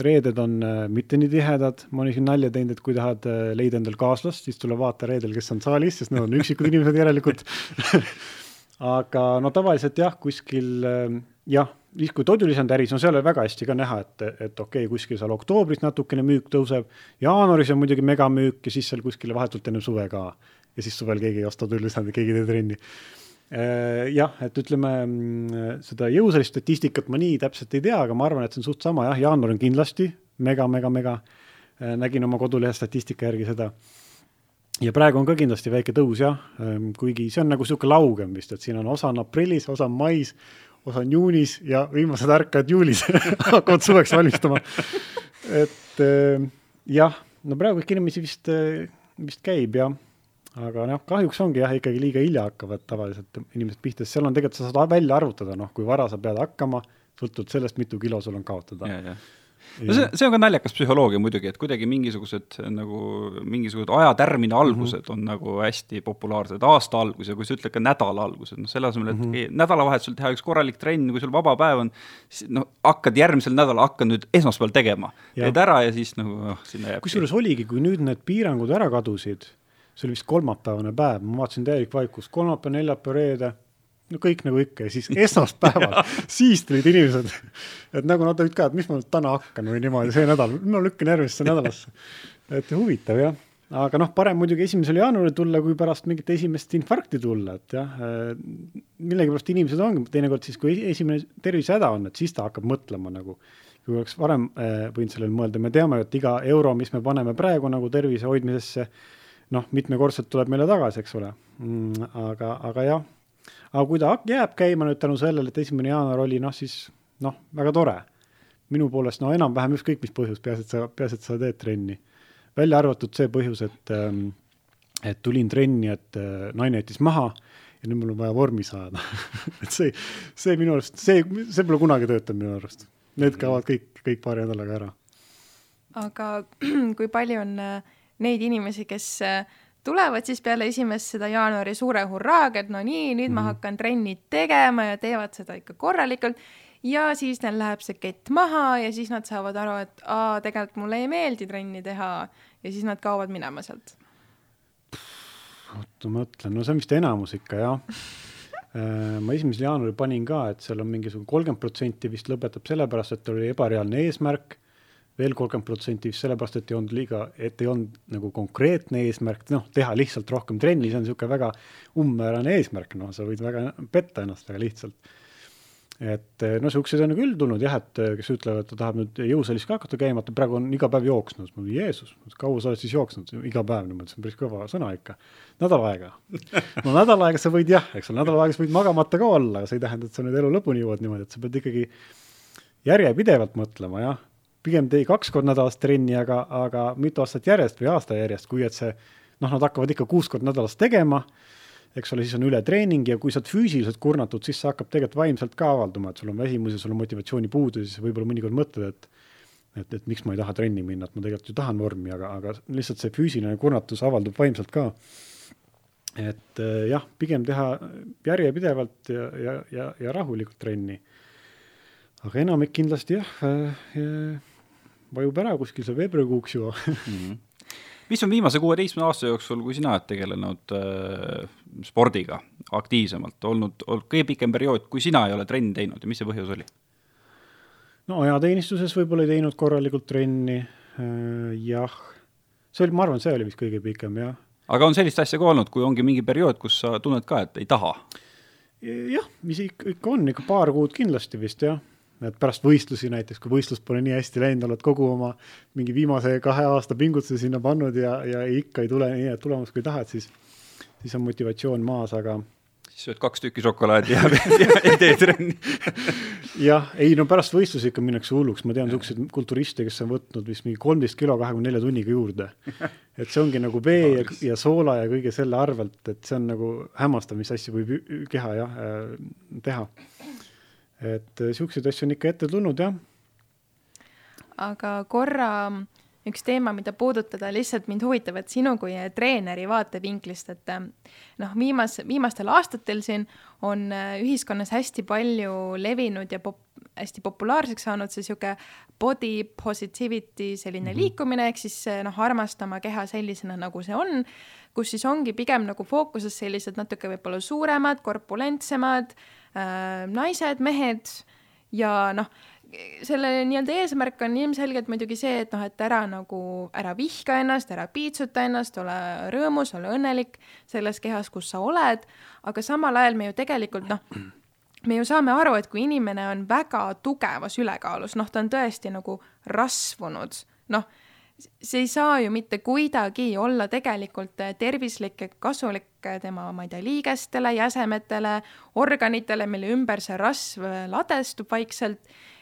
reeded on äh, mitte nii tihedad, ma olen siin nalja teinud, et kui tahad äh, leida endal kaaslast, siis tule vaata reedel, kes on saalis, sest need on üksikud inimesed järelikult. Aga no tavaliselt jah, kuskil äh, jah, siis kui toidulisand äris, no seal oli väga hästi ka näha, et, et okei okay,, kuskil seal oktoobris natukene müük tõuseb, jaanuaris on muidugi megamüük ja siis seal kuskil vahetult enne suve ka ja siis suvel keegi ei osta tööülesande, keegi ei tee trenni. Äh, jah, et ütleme mm, seda jõusalist statistikat ma nii täpselt ei tea, aga ma arvan, et see on suht sama jah, jaanuar on kindlasti mega, mega, mega. Äh, nägin oma kodulehe statistika järgi seda. ja praegu on ka kindlasti väike tõus jah, ähm, kuigi see on nagu niisugune laugem vist, et siin on osa on aprillis, osa on mais, osa on juunis ja viimased ärkajad juulis hakkavad suveks valmistuma. et äh, jah, no praegu ikka inimesi vist, vist käib jah aga noh, kahjuks ongi jah, ikkagi liiga hilja hakkavad tavaliselt inimesed pihta, sest seal on tegelikult, sa saad välja arvutada, noh, kui vara sa pead hakkama, sõltuvalt sellest, mitu kilo sul on kaotada. no see, see on ka naljakas psühholoogia muidugi, et kuidagi mingisugused nagu, mingisugused ajatärmini algused mm -hmm. on nagu hästi populaarsed, aasta algus ja kui sa ütled ka nädala algused, noh selle asemel, et mm -hmm. nädalavahetusel teha üks korralik trenn, kui sul vaba päev on, siis noh, hakkad järgmisel nädalal, hakkan nüüd esmaspäeval tegema, teed ära ja siis nagu noh, sinna jääb. kusjuures oligi, kui nüüd need piirangud ära kadusid see oli vist kolmapäevane päev, ma vaatasin täielik vaikus, kolmapäev, neljapäev, reede, no kõik nagu ikka ja siis esmaspäeval siis tulid inimesed, et nagu nad olid ka, et mis ma nüüd täna hakkan või niimoodi, see nädal, no lükkan järgmisse nädalasse. et huvitav jah, aga noh, parem muidugi esimesel jaanuaril tulla, kui pärast mingit esimest infarkti tulla, et jah, millegipärast inimesed ongi teinekord siis, kui esimene tervisehäda on, et siis ta hakkab mõtlema nagu. Kui oleks varem äh, võinud sellele mõelda, me teame, et iga euro, mis me paneme praegu nagu tervise hoidmisesse, noh, mitmekordselt tuleb meile tagasi, eks ole mm,. aga, aga jah, aga kui ta jääb käima nüüd tänu sellele, et esimene jaanuar oli noh, siis noh, väga tore. minu poolest no enam-vähem ükskõik mis põhjus, peaasi, et sa, peaasi, et sa teed trenni. välja arvatud see põhjus, et ähm, et tulin trenni, et äh, naine jättis maha ja nüüd mul on vaja vormi saada et see, see minu arust, see, see pole kunagi töötanud minu arust. Need kaovad kõik, kõik paari nädalaga ära. aga kui palju on äh, neid inimesi, kes äh, tulevad siis peale esimest seda jaanuari suure hurraaga, et no nii, nüüd mm -hmm. ma mhm. hakkan trenni tegema ja teevad seda ikka korralikult. ja siis neil läheb see kett maha ja siis nad saavad aru, et aa, tegelikult mulle ei meeldi trenni teha ja siis nad kaovad minema sealt. oota, ma mõtlen, no see on vist enamus ikka jah äh, ma esimesel jaanuaril panin ka, et seal on mingisugune kolmkümmend protsenti vist lõpetab sellepärast, et oli ebareaalne eesmärk veel kolmkümmend protsenti just sellepärast, et ei olnud liiga, et ei olnud nagu konkreetne eesmärk, noh, teha lihtsalt rohkem trenni, see on niisugune väga umbmäärane eesmärk, noh, sa võid väga petta ennast väga lihtsalt. et no niisuguseid on küll tulnud jah, et kes ütlevad, et ta tahab nüüd jõusaalis ka hakata käima, ta praegu on iga päev jooksnud. ma olin, Jeesus, kaua sa oled siis jooksnud? iga päev, niimoodi, see on päris kõva sõna ikka. nädal aega. no nädal aega sa võid jah, eks ole, nädal aega sa võid magamata ka olla, aga see ei tähenda, et sa nüüd elu lõpuni jõuad niimoodi, et sa pead ikkagi järjepidevalt mõtlema, jah. Pigem tee kaks korda nädalas trenni, aga, aga mitu aastat järjest või aasta järjest, kui et see noh, nad hakkavad ikka kuus korda nädalas tegema eks ole, siis on ületreening ja kui sa oled füüsiliselt kurnatud, siis see hakkab tegelikult vaimselt ka avalduma, et sul on väsimus ja sul on motivatsiooni puudu, siis võib-olla mõnikord mõtled, et et, et miks ma ei taha trenni minna, et ma tegelikult ju tahan vormi, aga, aga lihtsalt see füüsiline kurnatus avaldub vaimselt ka. et äh, jah, pigem teha järjepidevalt ja, ja, ja, ja rahulikult trenni. aga enamik kindlasti jah äh,, vajub ära kuskil seal veebruarikuuks juba mm. -hmm mis on viimase kuueteistkümne aasta jooksul, kui sina oled tegelenud äh, spordiga aktiivsemalt, olnud, olnud kõige pikem periood, kui sina ei ole trenni teinud ja mis see põhjus oli? no ajateenistuses võib-olla ei teinud korralikult trenni äh,, jah. see oli, ma arvan, see oli vist kõige pikem, jah. aga on sellist asja ka olnud, kui ongi mingi periood, kus sa tunned ka, et ei taha? jah, mis ikka, on, ikka paar kuud kindlasti vist, jah et pärast võistlusi näiteks, kui võistlus pole nii hästi läinud, oled kogu oma mingi viimase kahe aasta pingutuse sinna pannud ja, ja ikka ei tule nii head tulemust, kui tahad, siis, siis on motivatsioon maas, aga. siis sööd kaks tükki šokolaadi ja, ja ei tee trenni jah, ei no pärast võistlusi ikka minnakse hulluks, ma tean niisuguseid kulturiste, kes on võtnud vist mingi kolmteist kilo kahekümne nelja tunniga juurde. et see ongi nagu vee ja, ja soola ja kõige selle arvelt, et see on nagu hämmastav, mis asju võib keha jah äh, teha et niisuguseid äh, asju on ikka ette tulnud, jah. aga korra üks teema, mida puudutada, lihtsalt mind huvitab, et sinu kui treeneri vaatevinklist, et äh, noh, viimas, viimastel aastatel siin on ühiskonnas hästi palju levinud ja pop-, hästi populaarseks saanud see niisugune body positivity selline mm -hmm. liikumine, ehk siis noh, armastama keha sellisena, nagu see on, kus siis ongi pigem nagu fookuses sellised natuke võib-olla suuremad, korpulentsemad äh, naised, mehed ja noh, selle nii-öelda eesmärk on ilmselgelt muidugi see, et noh, et ära nagu, ära vihka ennast, ära piitsuta ennast, ole rõõmus, ole õnnelik selles kehas, kus sa oled, aga samal ajal me ju tegelikult noh, me ju saame aru, et kui inimene on väga tugevas ülekaalus, noh, ta on tõesti nagu rasvunud, noh see ei saa ju mitte kuidagi olla tegelikult tervislik ega kasulik tema, ma ei tea, liigestele, jäsemetele, organitele, mille ümber see rasv ladestub vaikselt.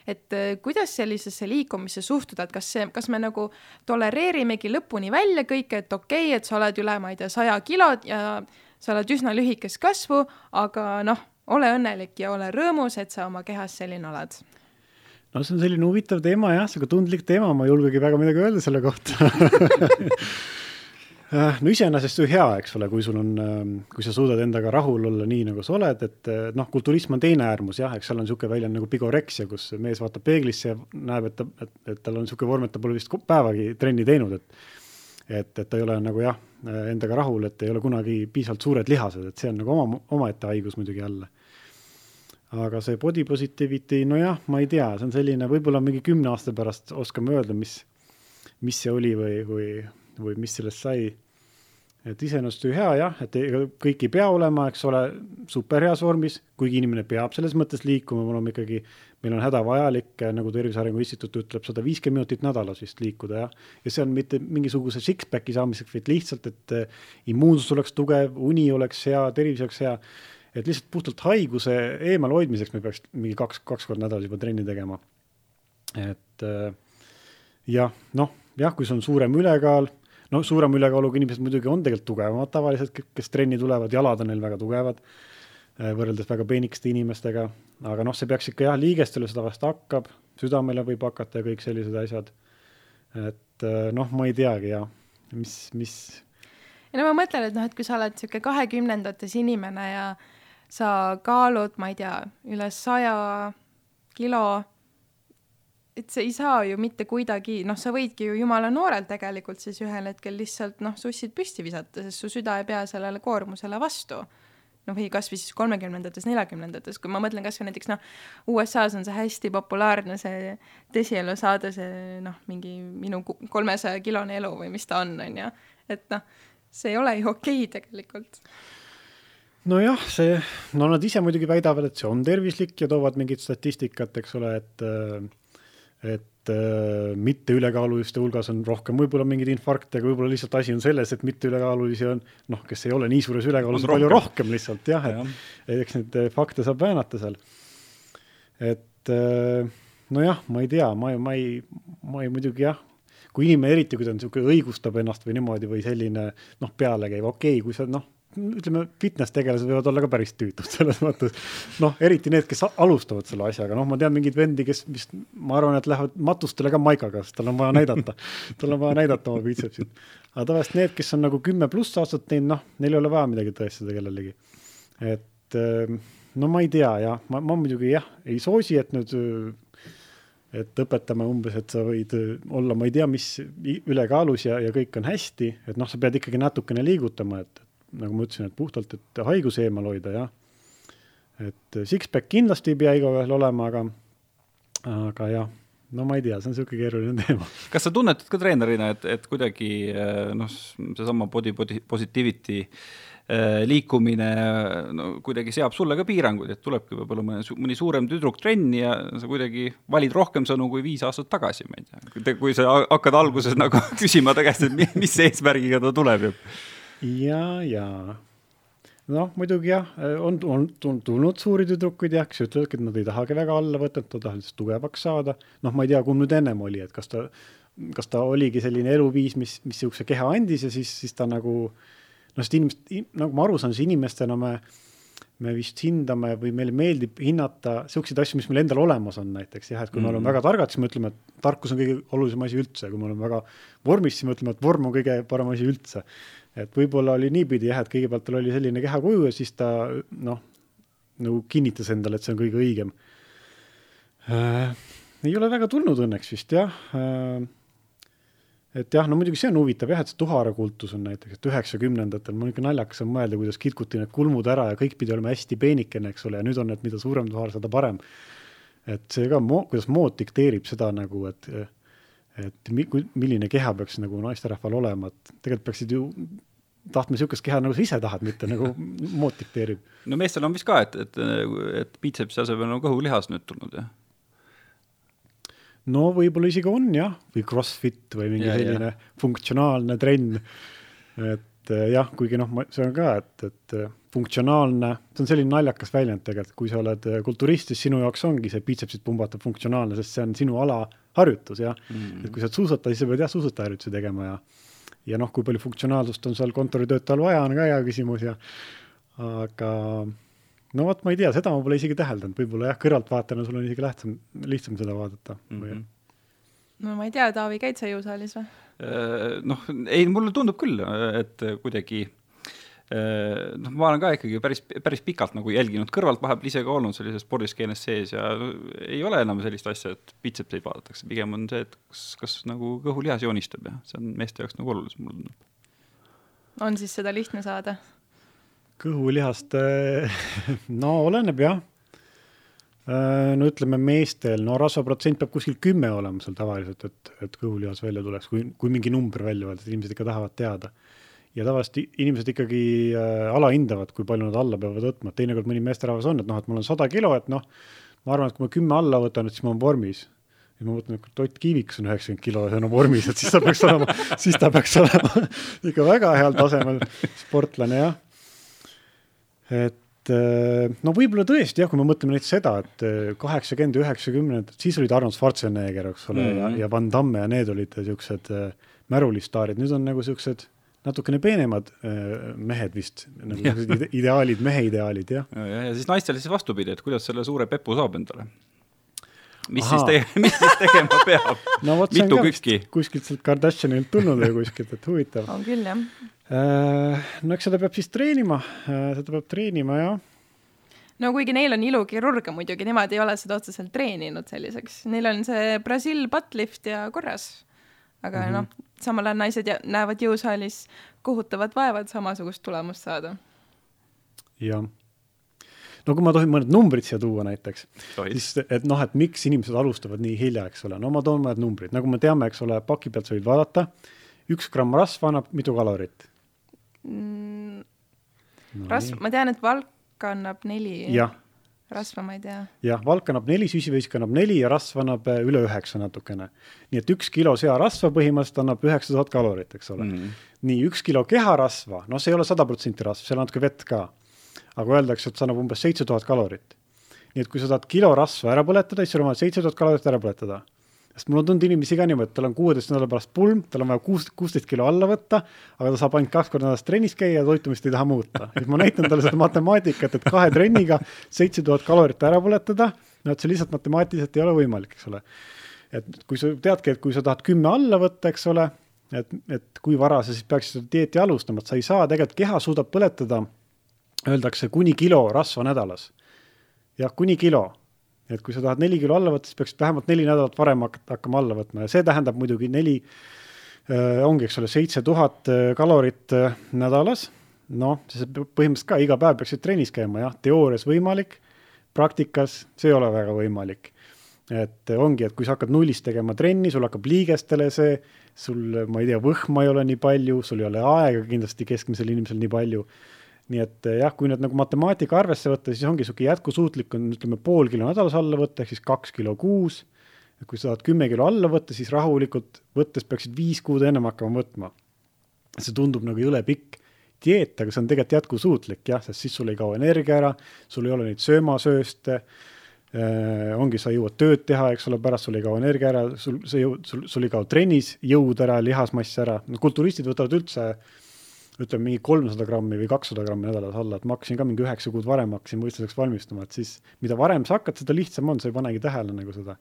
et äh, kuidas sellisesse liikumisse suhtuda, et kas see, kas me nagu tolereerimegi lõpuni välja kõike, et okei okay,, et sa oled üle, ma ei tea, saja kilot ja sa oled üsna lühikest kasvu, aga noh, ole õnnelik ja ole rõõmus, et sa oma kehas selline oled no see on selline huvitav teema jah, sihuke tundlik teema, ma ei julgegi väga midagi öelda selle kohta. Äh, no iseenesest ju hea, eks ole, kui sul on, ähm, kui sa suudad endaga rahul olla nii, nagu sa oled, et äh, noh, kulturism on teine äärmus jah, eks seal on niisugune väljend nagu bigoreksia, kus mees vaatab peeglisse ja näeb, et ta, et, et tal on niisugune vorm, et ta pole vist päevagi trenni teinud, et et, et ta ei ole nagu jah, endaga rahul, et ei ole kunagi piisavalt suured lihased, et see on nagu oma, omaette haigus muidugi jälle aga see body positivity, nojah, ma ei tea, see on selline, võib-olla mingi kümne aasta pärast oskame öelda, mis, mis see oli või, või, või mis sellest sai. et iseenesest ju hea jah, et kõik ei pea olema, eks ole, superheas vormis, kuigi inimene peab selles mõttes liikuma, me oleme ikkagi, meil on hädavajalik, nagu Tervise Arengu Instituut ütleb, sada viiskümmend minutit nädalas vist liikuda, jah. ja see on mitte mingisuguse six-pack'i saamiseks, vaid lihtsalt, et immuunsus oleks tugev, uni oleks hea, tervis oleks hea et lihtsalt puhtalt haiguse eemalhoidmiseks me peaks mingi kaks, kaks korda nädalas juba trenni tegema. et äh, jah, noh, jah, kui sul on suurem ülekaal, no suurema ülekaaluga inimesed muidugi on tegelikult tugevamad tavaliselt, kes trenni tulevad, jalad on neil väga tugevad äh, võrreldes väga peenikeste inimestega, aga noh, see peaks ikka jah, liigestele seda vast hakkab, südamele võib hakata ja kõik sellised asjad. et äh, noh, ma ei teagi jah, mis, mis. ja no ma mõtlen, et noh, et kui sa oled niisugune kahekümnendates inimene ja sa kaalud, ma ei tea, üle saja kilo, et sa ei saa ju mitte kuidagi, noh, sa võidki ju jumala noorel tegelikult siis ühel hetkel lihtsalt noh, sussid püsti visata, sest su süda ei pea sellele koormusele vastu. noh, või kasvõi siis kolmekümnendates, neljakümnendates, kui ma mõtlen kasvõi näiteks noh, USA-s on see hästi populaarne, see desielu saade, see noh, mingi minu kolmesaja kilone elu või mis ta on, on ju, et noh, see ei ole ju okei okay tegelikult nojah, see, no nad ise muidugi väidavad, et see on tervislik ja toovad mingit statistikat, eks ole, et et äh, mitte ülekaaluliste hulgas on rohkem võib-olla mingeid infarkte, aga võib-olla lihtsalt asi on selles, et mitte ülekaalulisi on noh, kes ei ole nii suures ülekaalus, palju rohkem lihtsalt jah, et ja. eks neid äh, fakte saab väänata seal. et äh, nojah, ma ei tea, ma ei, ma ei, ma ei muidugi jah, kui inimene, eriti kui ta on niisugune, õigustab ennast või niimoodi või selline noh, pealekäiv, okei okay,, kui sa noh ütleme, fitness-tegelased võivad olla ka päris tüütud selles mõttes. noh, eriti need, kes alustavad selle asjaga, noh, ma tean mingeid vendi, kes vist, ma arvan, et lähevad matustele ka maikaga, sest tal on vaja näidata tal on vaja näidata oma biitsepsit. aga tavaliselt need, kes on nagu kümme pluss aastat teinud, noh, neil ei ole vaja midagi tõestada kellelegi. et ehm, no ma ei tea jah, ma, ma muidugi jah, ei soosi, et nüüd et õpetame umbes, et sa võid olla, ma ei tea, mis ülekaalus ja, ja kõik on hästi, et noh, sa pead ikkagi natukene liigutama, et nagu ma ütlesin, et puhtalt, et haiguse eemal hoida, jah. et six-pack kindlasti ei pea igaühel olema, aga, aga jah, no ma ei tea, see on niisugune keeruline teema. kas sa tunnetad ka treenerina, et, et kuidagi eh, noh, seesama body, body positivity eh, liikumine no kuidagi seab sulle ka piiranguid, et tulebki võib-olla mõne, mõni suurem tüdruk trenni ja sa kuidagi valid rohkem sõnu kui viis aastat tagasi, ma ei tea. kui sa hakkad alguses nagu küsima ta käest, et mis eesmärgiga ta tuleb ju ja, ja noh, muidugi jah, on, on tulnud suuri tüdrukuid jah, kes ütlevadki, et nad ei tahagi väga alla võtta, et nad tahavad lihtsalt tugevaks saada. noh, ma ei tea, kumb nüüd ennem oli, et kas ta, kas ta oligi selline eluviis, mis, mis niisuguse keha andis ja siis, siis ta nagu noh, sest inimest, nagu ma aru saan, siis inimestena me, me vist hindame või meile meeldib hinnata niisuguseid asju, mis meil endal olemas on näiteks jah, et kui mm -hmm. me oleme mhm. väga targad, siis me ütleme, et tarkus on kõige olulisem asi üldse, kui me oleme väga vormis, siis me ütleme, et vorm on kõige parem asi üldse et võib-olla oli niipidi jah, et kõigepealt tal oli selline kehakuju ja siis ta noh, nagu kinnitas endale, et see on kõige õigem äh,. ei ole väga tulnud õnneks vist jah äh,. Et jah, no muidugi see on huvitav jah, et see tuhara kultus on näiteks, et üheksakümnendatel, mul ikka naljakas on mõelda, kuidas kitkuti need kulmud ära ja kõik pidi olema hästi peenikene, eks ole, ja nüüd on, et mida suurem tuhar, seda parem. et see ka, kuidas mood dikteerib seda nagu, et et mi-, milline keha peaks nagu naisterahval olema, et tegelikult peaksid ju tahtma niisugust keha, nagu sa ise tahad, mitte nagu mood dikteerib. no meestel on vist ka, et, et, et biitsepsi asemel on kõhulihas nüüd tulnud, jah? No võib-olla isegi on jah, või Crossfit või mingi ja, selline ja. funktsionaalne trenn. et eh, jah, kuigi noh, see on ka, et, et eh, funktsionaalne, see on selline naljakas väljend tegelikult, kui sa oled eh, kulturist, siis sinu jaoks ongi see biitsepsit pumbatav funktsionaalne, sest see on sinu ala harjutus jah mm. et kui sa oled suusataja, siis sa pead jah, suusatajaharjutusi tegema ja ja noh, kui palju funktsionaalsust on seal kontoritöötajal vaja, on ka hea küsimus ja aga no vot, ma ei tea, seda ma pole isegi täheldanud, võib-olla jah, kõrvaltvaatajana sul on isegi lihtsam, lihtsam seda vaadata mm. -hmm. no ma ei tea, Taavi, käid sa jõusaalis või? Äh, noh, ei, mulle tundub küll, et kuidagi Äh, noh, ma olen ka ikkagi päris, päris pikalt nagu jälginud kõrvalt, vahepeal ise ka olnud sellises spordiskeenes sees ja ei ole enam sellist asja, et bitsepseid vaadatakse, pigem on see, et kas, kas nagu kõhulihas joonistab ja see on meeste jaoks nagu olulisem, mulle tundub. on siis seda lihtne saada? Kõhulihast, äh, no oleneb jah. Äh, no ütleme meestel, no rasvaprotsent peab kuskil kümme olema seal tavaliselt, et, et kõhulihas välja tuleks, kui, kui mingi number välja öelda, inimesed ikka tahavad teada ja tavaliselt inimesed ikkagi äh, alahindavad, kui palju nad alla peavad võtma, et teinekord mõni meesterahvas on, et noh, et mul on sada kilo, et noh, ma arvan, et kui ma kümme alla võtan, et siis ma olen vormis. ja ma mõtlen, et Ott Kiivik on üheksakümmend kilo ja on vormis, et siis ta peaks olema, siis ta peaks olema ikka väga heal tasemel sportlane, jah. Et äh, no võib-olla tõesti jah, kui me mõtleme näiteks seda, et äh, kaheksakümmend, üheksakümnendad, siis olid Arnold Schwarzenegger, eks ole mm, -hmm. ja, mhm. ja Van Damme ja need olid niisugused märulistaarid, nüüd on nagu niisugused natukene peenemad äh, mehed vist, nagu ide ideaalid, mehe ideaalid, jah. ja, ja, ja siis naistele siis vastupidi, et kuidas selle suure pepu saab endale? Mis Aha. siis tege-, mis siis tegema peab no vot, see on ka kuskilt sealt Kardashianilt tulnud või kuskilt, et huvitav. on küll, jah. Äh, no eks seda peab siis treenima, äh, seda peab treenima, jah no kuigi neil on ilukirurge muidugi, nemad ei ole seda otseselt treeninud selliseks, neil on see Brasil buttlift ja korras. aga mm -hmm. noh, samal ajal naised näevad jõusaalis kohutavat vaeva, et samasugust tulemust saada. jah. No kui ma tohin mõned numbrid siia tuua näiteks, siis et noh, et miks inimesed alustavad nii hilja, eks ole, no ma toon mõned numbrid, nagu me teame, eks ole, paki pealt sa võid vaadata, üks gramm rasva annab mitu kalorit mm.? no, rasv, ma tean, et valk annab neli, jah, rasva ma ei tea. jah, valk annab neli, süsivesk annab neli ja rasv annab äh, üle üheksa natukene. nii et üks kilo searasva põhimõtteliselt annab üheksa tuhat kalorit, eks ole Mm. nii üks kilo keharasva, noh, see ei ole sada protsenti rasv, seal on natuke vett ka. Aga öeldakse, et see annab umbes seitse tuhat kalorit. nii et kui sa tahad kilo rasva ära põletada, siis sul on vaja seitse tuhat kalorit ära põletada. sest mul on tundnud inimesi ka niimoodi, et tal on kuueteist nädala pärast pulm, tal on vaja kuus, kuusteist kilo alla võtta, aga ta saab ainult kaks korda nädalas trennis käia ja toitumist ei taha muuta. siis ma näitan talle seda matemaatikat, et kahe trenniga seitse tuhat kalorit ära põletada, no et see lihtsalt matemaatiliselt ei ole võimalik, eks ole et kui sa teadki, et kui sa tahad kümme alla võtta, eks ole, et, et kui vara sa siis peaksid seda dieeti alustama, et sa ei saa, tegelikult keha suudab põletada, öeldakse kuni kilo rasva nädalas. jah, kuni kilo. et kui sa tahad neli kilo alla võtta, siis peaksid vähemalt neli nädalat varem hakata, hakkama alla võtma ja see tähendab muidugi neli ongi, eks ole, seitse tuhat kalorit nädalas. noh, see põhimõtteliselt ka iga päev peaksid trennis käima, jah, teoorias võimalik, praktikas see ei ole väga võimalik et ongi, et kui sa hakkad nullist tegema trenni, sul hakkab liigestele see, sul, ma ei tea, võhma ei ole nii palju, sul ei ole aega kindlasti keskmisel inimesel nii palju. Nii et eh, jah, kui nüüd nagu matemaatika arvesse võtta, siis ongi niisugune jätkusuutlik on, ütleme pool kilo nädalas alla võtta, ehk siis kaks kilo kuus. kui sa tahad kümme kilo alla võtta, siis rahulikult võttes peaksid viis kuud ennem hakkama võtma. see tundub nagu jõle pikk dieet, aga see on tegelikult jätkusuutlik jah, sest siis sul ei kao energia ära, sul ei ole neid söömasööste äh, ongi, sa jõuad tööd teha, eks ole, pärast sul ei kao energia ära, sul, see jõud, sul, sul ei kao trennis jõud ära, lihasmass ära, no kulturistid võtavad üldse ütleme mingi kolmsada grammi või kakssada grammi nädalas alla, et ma hakkasin ka mingi üheksa kuud varem hakkasin võistluseks valmistuma, et siis mida varem sa hakkad, seda lihtsam on, sa ei panegi tähele nagu seda.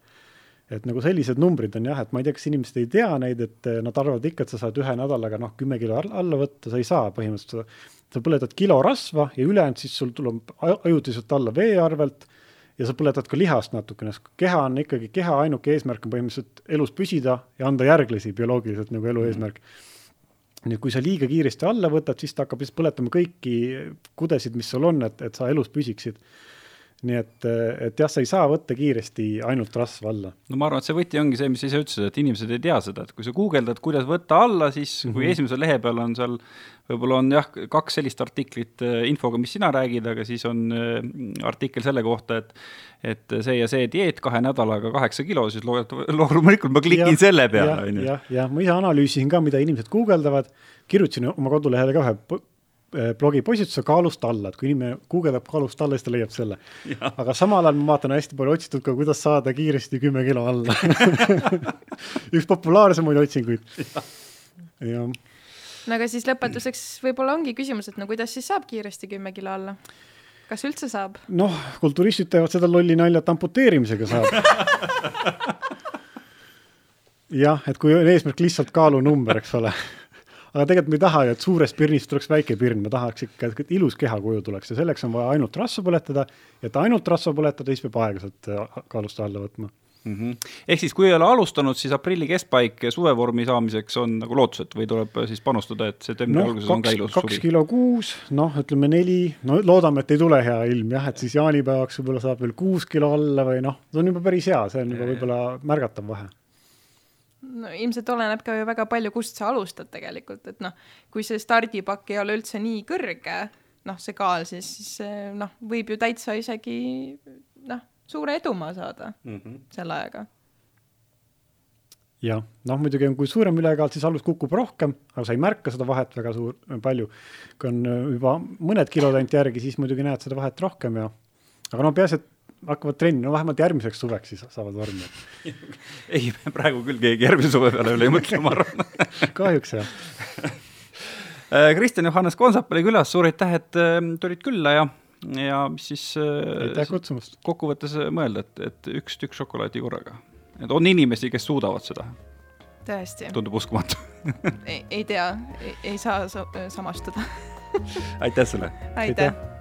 et nagu sellised numbrid on jah, et ma ei tea, kas inimesed ei tea neid, et eh, nad arvavad ikka, et sa saad ühe nädalaga noh, kümme kilo all- alla võtta, sa ei saa põhimõtteliselt, sa põletad kilo rasva ja ülejäänud siis sul tuleb aju- ajutiselt alla vee arvelt ja sa põletad ka lihast natukene, sest keha on ikkagi, keha ainuke eesmärk on põhimõtteliselt elus püsida ja anda järglasi bioloogiliselt nagu elu eesmärk. nii et kui sa liiga kiiresti alla võtad, siis ta hakkab lihtsalt põletama kõiki kudesid, mis sul on, et, et sa elus püsiksid. Nii et, et jah, sa ei saa võtta kiiresti ainult rasva alla. no ma arvan, et see võti ongi see, mis sa ise ütlesid, et inimesed ei tea seda, et kui sa guugeldad, kuidas võtta alla, siis mm -hmm. kui esimese lehe peal on seal võib-olla on jah, kaks sellist artiklit äh, infoga, mis sina räägid, aga siis on äh, artikkel selle kohta, et et see ja see dieet kahe nädalaga kaheksa kilo, siis loomulikult ma klikin ja, selle peale, on ju. jah, jah, ma ise analüüsisin ka, mida inimesed guugeldavad, kirjutasin oma kodulehele ka ühe po- eh, blogi postituse kaalust alla, et kui inimene guugeldab kaalust alla, siis ta leiab selle. aga samal ajal ma vaatan hästi palju otsitud ka, kuidas saada kiiresti kümme kilo alla. üks populaarsemaid otsinguid. jah, no aga siis lõpetuseks võib-olla ongi küsimus, et no kuidas siis saab kiiresti kümme kilo alla? kas üldse saab? noh, kulturistid teevad seda lolli nalja, et amputeerimisega saab. jah, et kui on eesmärk lihtsalt kaalunumber, eks ole. Aga tegelikult me ei taha ju, et suurest pirnist tuleks väike pirn, me tahaks ikka, et ilus kehakuju tuleks ja selleks on vaja ainult rasva põletada. et ainult rasva põletada, siis peab aeglaselt äh, kaalust alla võtma. Mm -hmm. ehk siis, kui ei ole alustanud, siis aprilli keskpaik suvevormi saamiseks on nagu lootused või tuleb siis panustada, et septembri noh, alguses on ka kaks, ilus kaks suvi? kilo kuus, noh, ütleme neli, no loodame, et ei tule hea ilm jah, et siis jaanipäevaks võib-olla saab veel kuus kilo alla või noh, see on juba päris hea, see on juba võib-olla märgatav vahe no ilmselt oleneb ka ju väga palju, kust sa alustad tegelikult, et noh, kui see stardipakk ei ole üldse nii kõrge, noh, see kaal, siis, siis eh, noh, võib ju täitsa isegi noh, suure edumaa saada Mm -hmm. selle ajaga. jah, noh muidugi on, kui suurem ülekaal, siis alus kukub rohkem, aga sa ei märka seda vahet väga suur, palju. kui on äh, juba mõned kilod ainult järgi, siis muidugi näed seda vahet rohkem ja, aga no peaasi, et hakkavad trenni, no vähemalt järgmiseks suveks siis saavad vormi. ei, praegu küll keegi järgmise suve peale veel ei mõtle, ma arvan. kahjuks jah. Kristjan Johannes Konsap oli külas, suur aitäh, et äh, tulid külla ja, ja mis siis aitäh äh, kutsumast. kokkuvõttes mõelda, et, et üks tükk šokolaadi korraga. et on inimesi, kes suudavad seda, tõesti, tundub uskumatu. ei, ei tea, ei saa sa- samastuda. aitäh sulle. aitäh, aitäh..